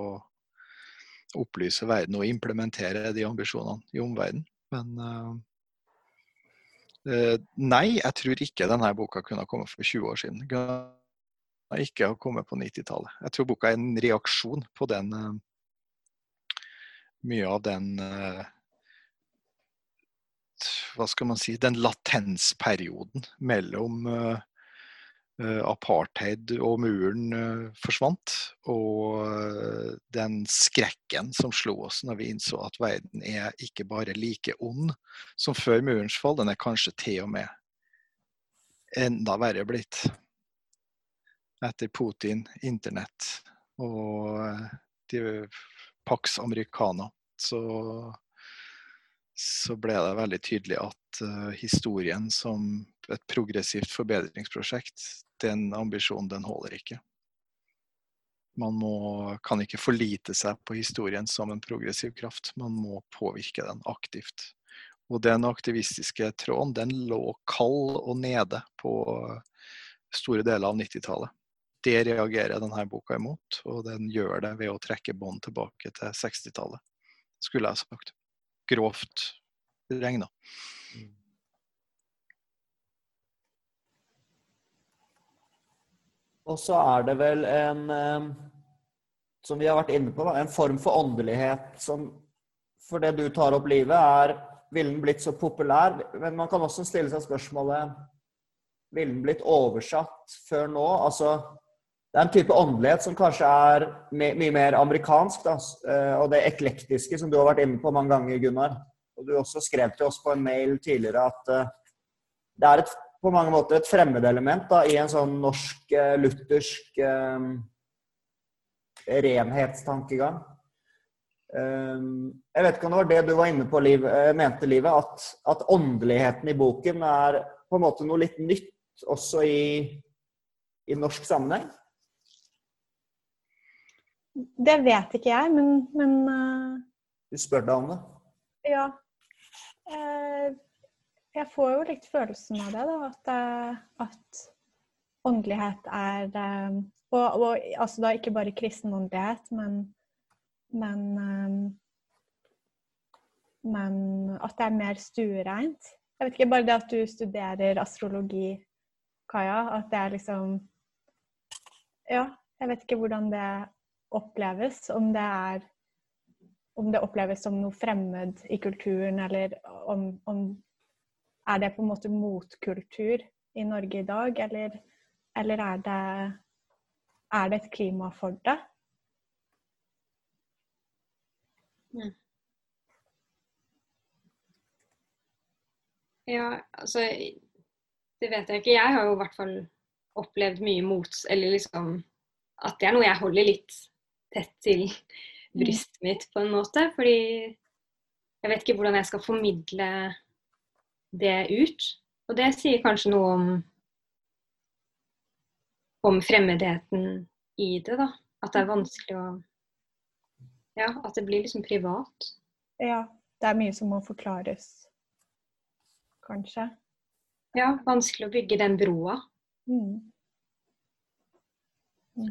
opplyse verden og implementere de ambisjonene i omverdenen. Men uh, nei, jeg tror ikke denne boka kunne ha kommet for 20 år siden. Ikke ha kommet på 90-tallet. Jeg tror boka er en reaksjon på den mye av den uh, hva skal man si, den latensperioden mellom uh, apartheid og muren forsvant. Og den skrekken som slo oss når vi innså at verden er ikke bare like ond som før murens fall, den er kanskje til og med enda verre blitt. Etter Putin, internett og de Pax Americana, så så ble det veldig tydelig at uh, historien som et progressivt forbedringsprosjekt, den ambisjonen den holder ikke. Man må, kan ikke forlite seg på historien som en progressiv kraft, man må påvirke den aktivt. Og den aktivistiske tråden den lå kald og nede på store deler av 90-tallet. Det reagerer denne boka imot, og den gjør det ved å trekke bånd tilbake til 60-tallet, skulle jeg sagt grovt regna. Og så er det vel en eh, Som vi har vært inne på, en form for åndelighet som For det du tar opp livet, er Ville den blitt så populær? Men man kan også stille seg spørsmålet Ville den blitt oversatt før nå? Altså det er en type åndelighet som kanskje er mye mer amerikansk. Da. Eh, og det eklektiske, som du har vært inne på mange ganger, Gunnar. Og du også skrev til oss på en mail tidligere at uh, det er et, på mange måter et fremmedelement da, i en sånn norsk, uh, luthersk uh, renhetstankegang. jeg vet ikke om det var det du var inne på, Liv, mente, Livet, at, at åndeligheten i boken er på en måte noe litt nytt også i, i norsk sammenheng? Det vet ikke jeg, men, men uh... Du spør deg om det? Ja. Uh, jeg får jo litt følelsen av det, da. At, uh, at åndelighet er og, og, altså da ikke bare kristen åndelighet, men, men Men at det er mer stuereint. Jeg vet ikke, Bare det at du studerer astrologi, Kaja, at det er liksom Ja, jeg vet ikke hvordan det oppleves. Om det er om det oppleves som noe fremmed i kulturen, eller om, om Er det på en måte motkultur i Norge i dag, eller, eller er, det, er det et klima for det? Mm. Ja, altså Det vet jeg ikke. Jeg har jo i hvert fall opplevd mye mot Eller liksom At det er noe jeg holder litt tett til mm. brystet mitt, på en måte. Fordi jeg vet ikke hvordan jeg skal formidle det ut. Og det sier kanskje noe om, om fremmedheten i det, da. At det er vanskelig å Ja, at det blir liksom privat. Ja. Det er mye som må forklares, kanskje. Ja, vanskelig å bygge den broa. Mm. Mm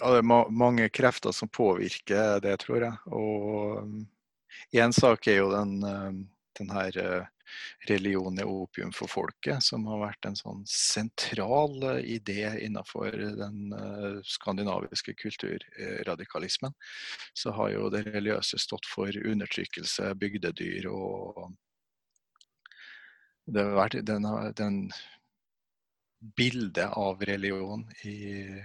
ja, det er mange krefter som påvirker det, tror jeg. Og én sak er jo den, um, den her uh, religion er opium for folket, som har vært en sånn sentral uh, idé innenfor den skandinaviske kulturradikalismen. Så har jo det religiøse stått for undertrykkelse, bygdedyr og det har vært den, den bildet av religion i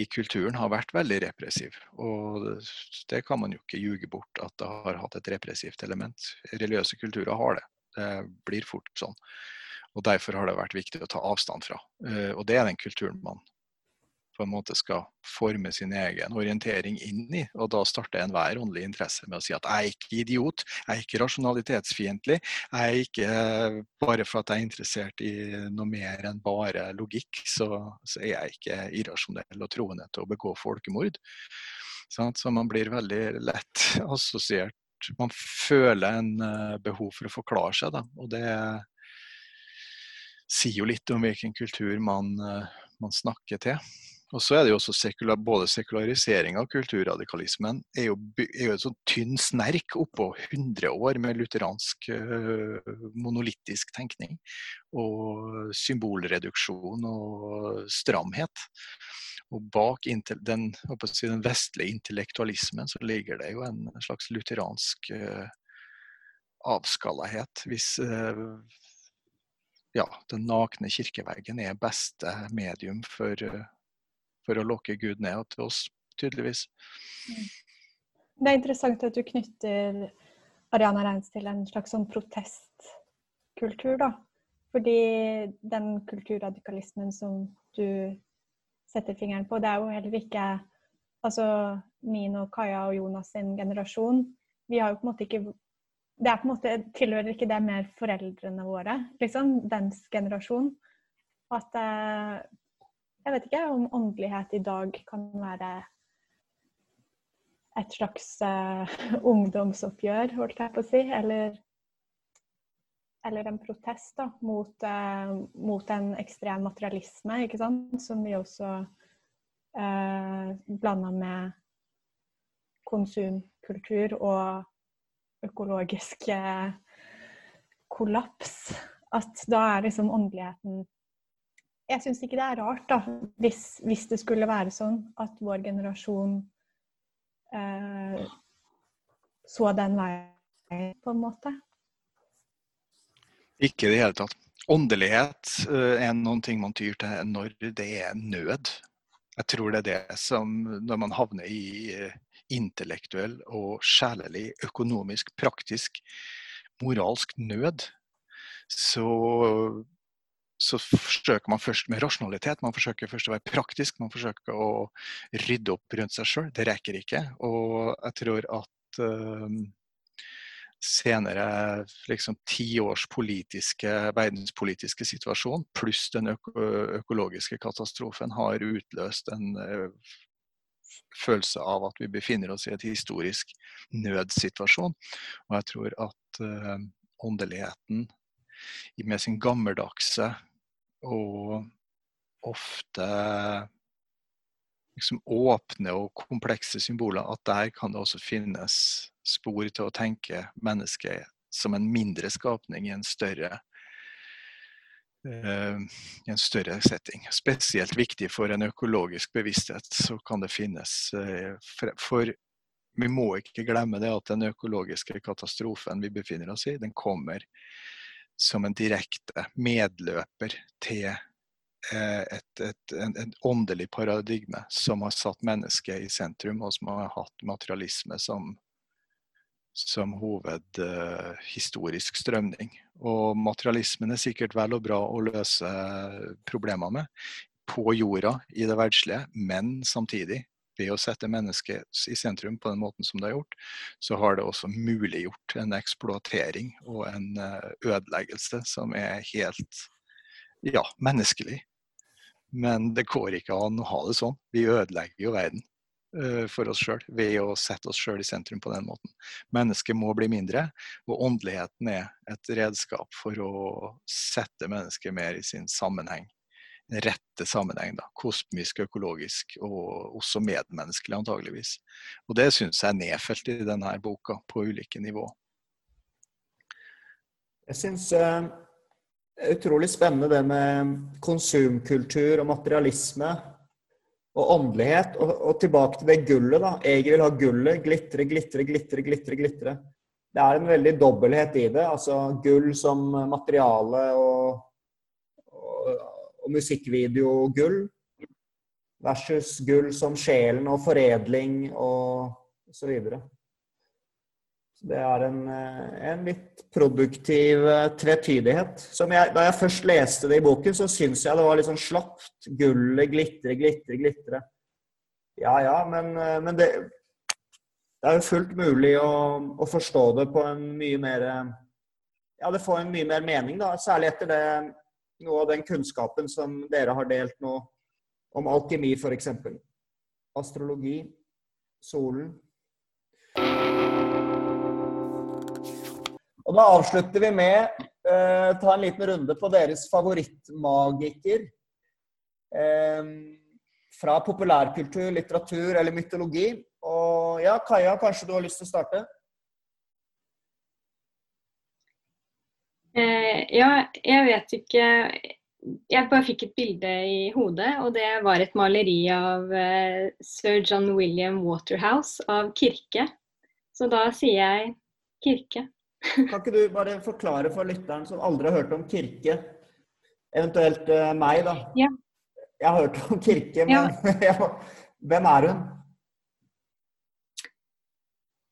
i kulturen har vært veldig repressiv. Og det kan man jo ikke ljuge bort at det har hatt et repressivt element. Religiøse kulturer har det. Det blir fort sånn. Og Derfor har det vært viktig å ta avstand fra. Eh, og det er den kulturen man på en måte skal forme sin egen orientering inn i. Og da starter enhver åndelig interesse med å si at jeg er ikke idiot, jeg er ikke rasjonalitetsfiendtlig. Jeg er ikke bare for at jeg er interessert i noe mer enn bare logikk, så, så er jeg ikke irrasjonell og troende til å begå folkemord. Så man blir veldig lett assosiert Man føler en eh, behov for å forklare seg, da. Og det sier jo litt om hvilken kultur man, eh, man snakker til. Og så er det jo også sekular, både sekularisering av kulturradikalismen er jo, er jo et sånn tynn snerk oppå 100 år med lutheransk uh, monolittisk tenkning. Og symbolreduksjon og stramhet. Og bak den, si, den, vestlige intellektualismen så ligger det jo en slags lutheransk uh, avskallahet. Hvis eh, ja, den nakne kirkeveggen er beste medium for, for å lokke Gud ned til oss, tydeligvis. Det er interessant at du knytter Ariana Reins til en slags sånn protestkultur, da. Fordi den kulturradikalismen som du setter fingeren på, det er jo heller ikke altså min og Kaja og Jonas sin generasjon. Vi har jo på en måte ikke det er på en måte, tilhører ikke det mer foreldrene våre, liksom, dens generasjon. At eh, Jeg vet ikke om åndelighet i dag kan være et slags uh, ungdomsoppgjør, holdt jeg på å si. Eller, eller en protest da, mot, uh, mot, en ekstrem materialisme, ikke sant? som vi også uh, blanda med konsumkultur og økologisk eh, kollaps. At da er liksom åndeligheten Jeg syns ikke det er rart, da, hvis, hvis, det skulle være sånn at vår generasjon eh, så den veien, på en måte. Ikke i det hele tatt. Åndelighet uh, er noen ting man tyr til når det er nød. Jeg tror det er det som Når man havner i uh, intellektuell og sjelelig, økonomisk, praktisk, moralsk nød, så, så forsøker man først med rasjonalitet. Man forsøker først å være praktisk, man forsøker å rydde opp rundt seg sjøl. Det rekker ikke. Og jeg tror at uh, senere liksom tiårs politiske, verdenspolitiske situasjon pluss den øko økologiske katastrofen har utløst en uh, følelse av at vi befinner oss i et historisk nødsituasjon. Og jeg tror at uh, åndeligheten med sin gammeldagse og ofte liksom åpne og komplekse symboler, at der kan det også finnes spor til å tenke mennesket som en mindre skapning i en større i en større setting. Spesielt viktig for en økologisk bevissthet så kan det finnes eh, For vi må ikke glemme det at den økologiske katastrofen vi befinner oss i, den kommer som en direkte medløper til et, et, et, en, en åndelig paradigme som har satt mennesket i sentrum, og som har hatt materialisme som som hovedhistorisk uh, strømning. Og materialismen er sikkert vel og bra å løse problemer med på jorda i det verdslige, men samtidig, ved å sette mennesket i sentrum på den måten som det har gjort, så har det også muliggjort en eksploatering og en uh, ødeleggelse som er helt ja, menneskelig. Men det går ikke an å ha det sånn. Vi ødelegger jo verden. Eh, for oss sjøl ved å sette oss sjøl i sentrum på den måten. Mennesket må bli mindre, og åndeligheten er et redskap for å sette mennesket mer i sin sammenheng. Rette sammenheng, da. Kosmisk, økologisk og også medmenneskelig, antageligvis. Og det syns jeg er nedfelt i denne boka på ulike nivå. Jeg syns er utrolig spennende det med konsumkultur og materialisme og åndelighet. Og, og, tilbake til det gullet, da. Jeg vil ha gullet. Glitre, glitre, glitre, glitre. glitre. Det er en veldig dobbelthet i det. Altså gull som materiale og, og, og musikkvideogull versus gull som sjelen og foredling og så videre. Det er en, eh, en, litt produktiv eh, tvetydighet. Jeg, da jeg først leste det i boken, så syns jeg det var litt sånn slapt. Gullet glitre, glitre, glitre. Ja ja, men, eh, men det, det, er jo fullt mulig å, å, forstå det på en mye mer Ja, det får en mye mer mening, da. Særlig etter det, noe av den kunnskapen som dere har delt nå om alkemi, f.eks. Astrologi, solen. Og da avslutter vi med eh, ta en liten runde på deres favorittmagiker. eh, fra populærkultur, litteratur eller mytologi. Og ja, Kaja, kanskje du har lyst til å starte? Eh, ja, jeg vet ikke Jeg bare fikk et bilde i hodet, og det var et maleri av eh, sir John William Waterhouse av Kirke. Så da sier jeg Kirke. Kan ikke du bare forklare for lytteren som aldri har hørt om Kirke, eventuelt eh, meg, da? Ja. Jeg har hørt om Kirke, men <laughs> Ja. hvem er hun?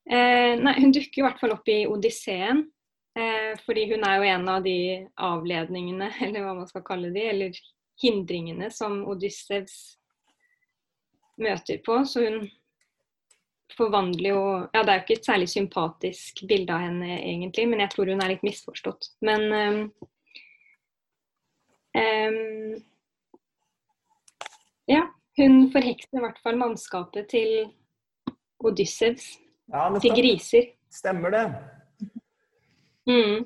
Eh, nei, hun dukker i hvert fall opp i Odysseen. Eh, fordi hun er jo en av de avledningene, <laughs> eller hva man skal kalle de, eller hindringene som Odyssevs møter på. Så hun forvandler jo Ja, det er jo ikke et særlig sympatisk bilde av henne egentlig, men jeg tror hun er litt misforstått. Men um, um, Ja, hun forhekser i hvert fall mannskapet til Odyssevs Ja, til griser. Stemmer det? Mm.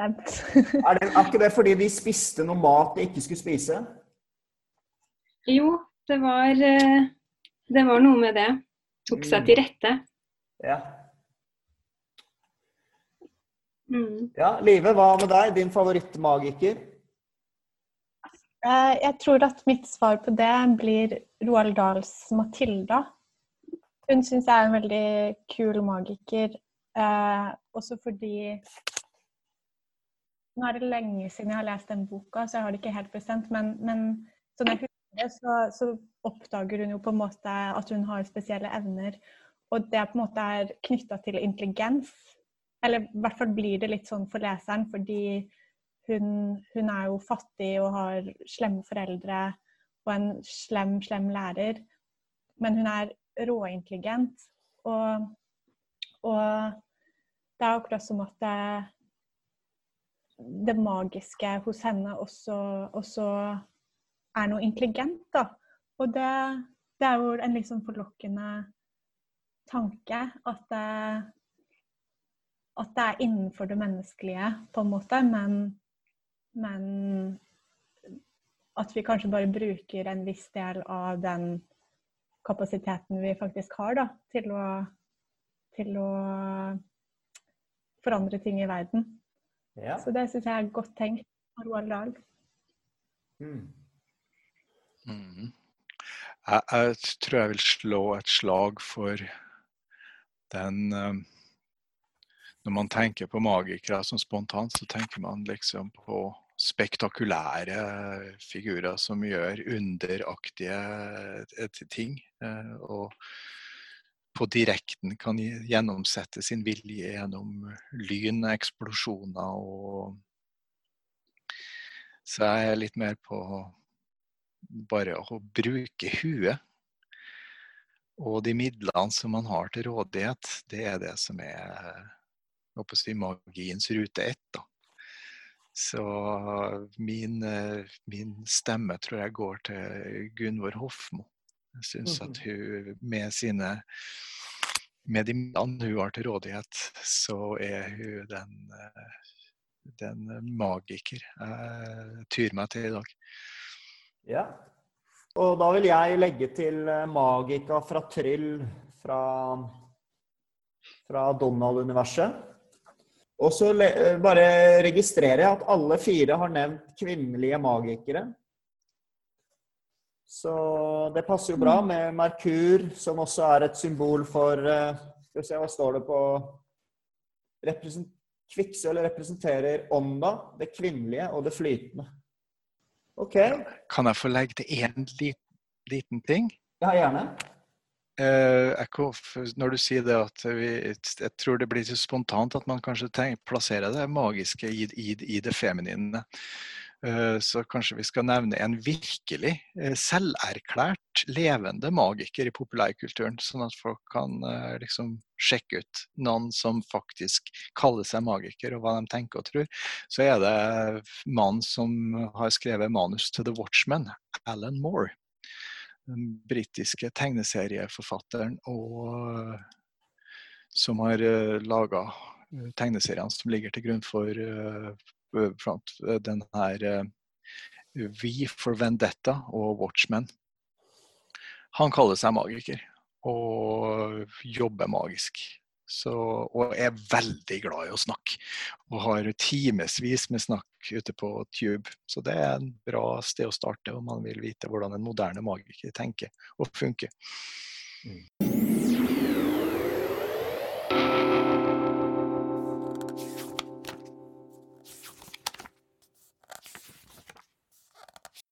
Er, det? er ikke det fordi de spiste noe mat de ikke skulle spise? Jo, det var, eh, det var noe med det. Tok seg til rette. Ja. Mm. ja. Live, hva med deg? Din favorittmagiker? Eh, Jeg tror at mitt svar på det blir Roald Dahls Matilda. Hun syns jeg er en veldig kul magiker, eh, også fordi Nå er det lenge siden jeg har lest den boka, så jeg har det ikke helt bestemt, men, men sånn jeg husker det, så, så oppdager hun jo på en måte at hun har spesielle evner, og det på en måte er knytta til intelligens. Eller i hvert fall blir det litt sånn for leseren, fordi hun, hun er jo fattig og har slemme foreldre og en slem, slem lærer. Men hun er råintelligent. Og, og det er akkurat som at det, det magiske hos henne også, også er noe intelligent, da. Og det, det er jo en sånn forlokkende tanke at det, at det er innenfor det menneskelige, på en måte, men, men at vi kanskje bare bruker en viss del av den kapasiteten vi faktisk har, da, til å, til å forandre ting i verden. Ja. Så det syns jeg er godt tenkt av Roald Dahl. Mm. Mm. Jeg, jeg tror jeg vil slå et slag for den um, Når man tenker på magikere som spontant, så tenker man liksom på spektakulære figurer som gjør underaktige eh, ting. eh, Og på direkten kan gjennomsette sin vilje gjennom lyn, eksplosjoner og Så jeg er litt mer på bare å bruke huet. Og de midlene som man har til rådighet, det er det som er si, magiens rute ett. Da. Så min, eh, min stemme tror jeg går til Gunvor Hofmo. Jeg syns at hun med sine med de midlene hun har til rådighet, så er hun den, eh, den magiker jeg tyr meg til i dag. Ja. Og da vil jeg legge til eh, Magika fra Tryll fra, fra Donald-universet. Og så eh, bare registrerer jeg at alle fire har nevnt kvinnelige magikere. Så det passer jo bra med Merkur, som også er et symbol for eh, Skal vi se, hva står det på Kvikksølv representerer ånda, det kvinnelige og det flytende. OK. Kan jeg få legge til én liten, liten ting? Ja, gjerne. F- når du sier det at vi, jeg tror det blir så spontant at man kanskje tenker, plasserer det magiske i, i, i det feminine. Eh, så kanskje vi skal nevne en virkelig eh, selverklært levende magiker i populærkulturen, sånn at folk kan eh, liksom sjekke ut noen som faktisk kaller seg magiker, og hva de tenker og tror. Så er det mannen som har skrevet manus til The Watchman, Alan Moore den britiske tegneserieforfatteren og som har laga tegneseriene som ligger til grunn for uh, front, uh, den her V for Vendetta og Watchmen. Han kaller seg magiker og jobber magisk. Så, og er veldig glad i å snakke. Og har timevis med snakk ute på Tube. Så det er en bra sted å starte om man vil vite hvordan en moderne magiker tenker og funker. Mm.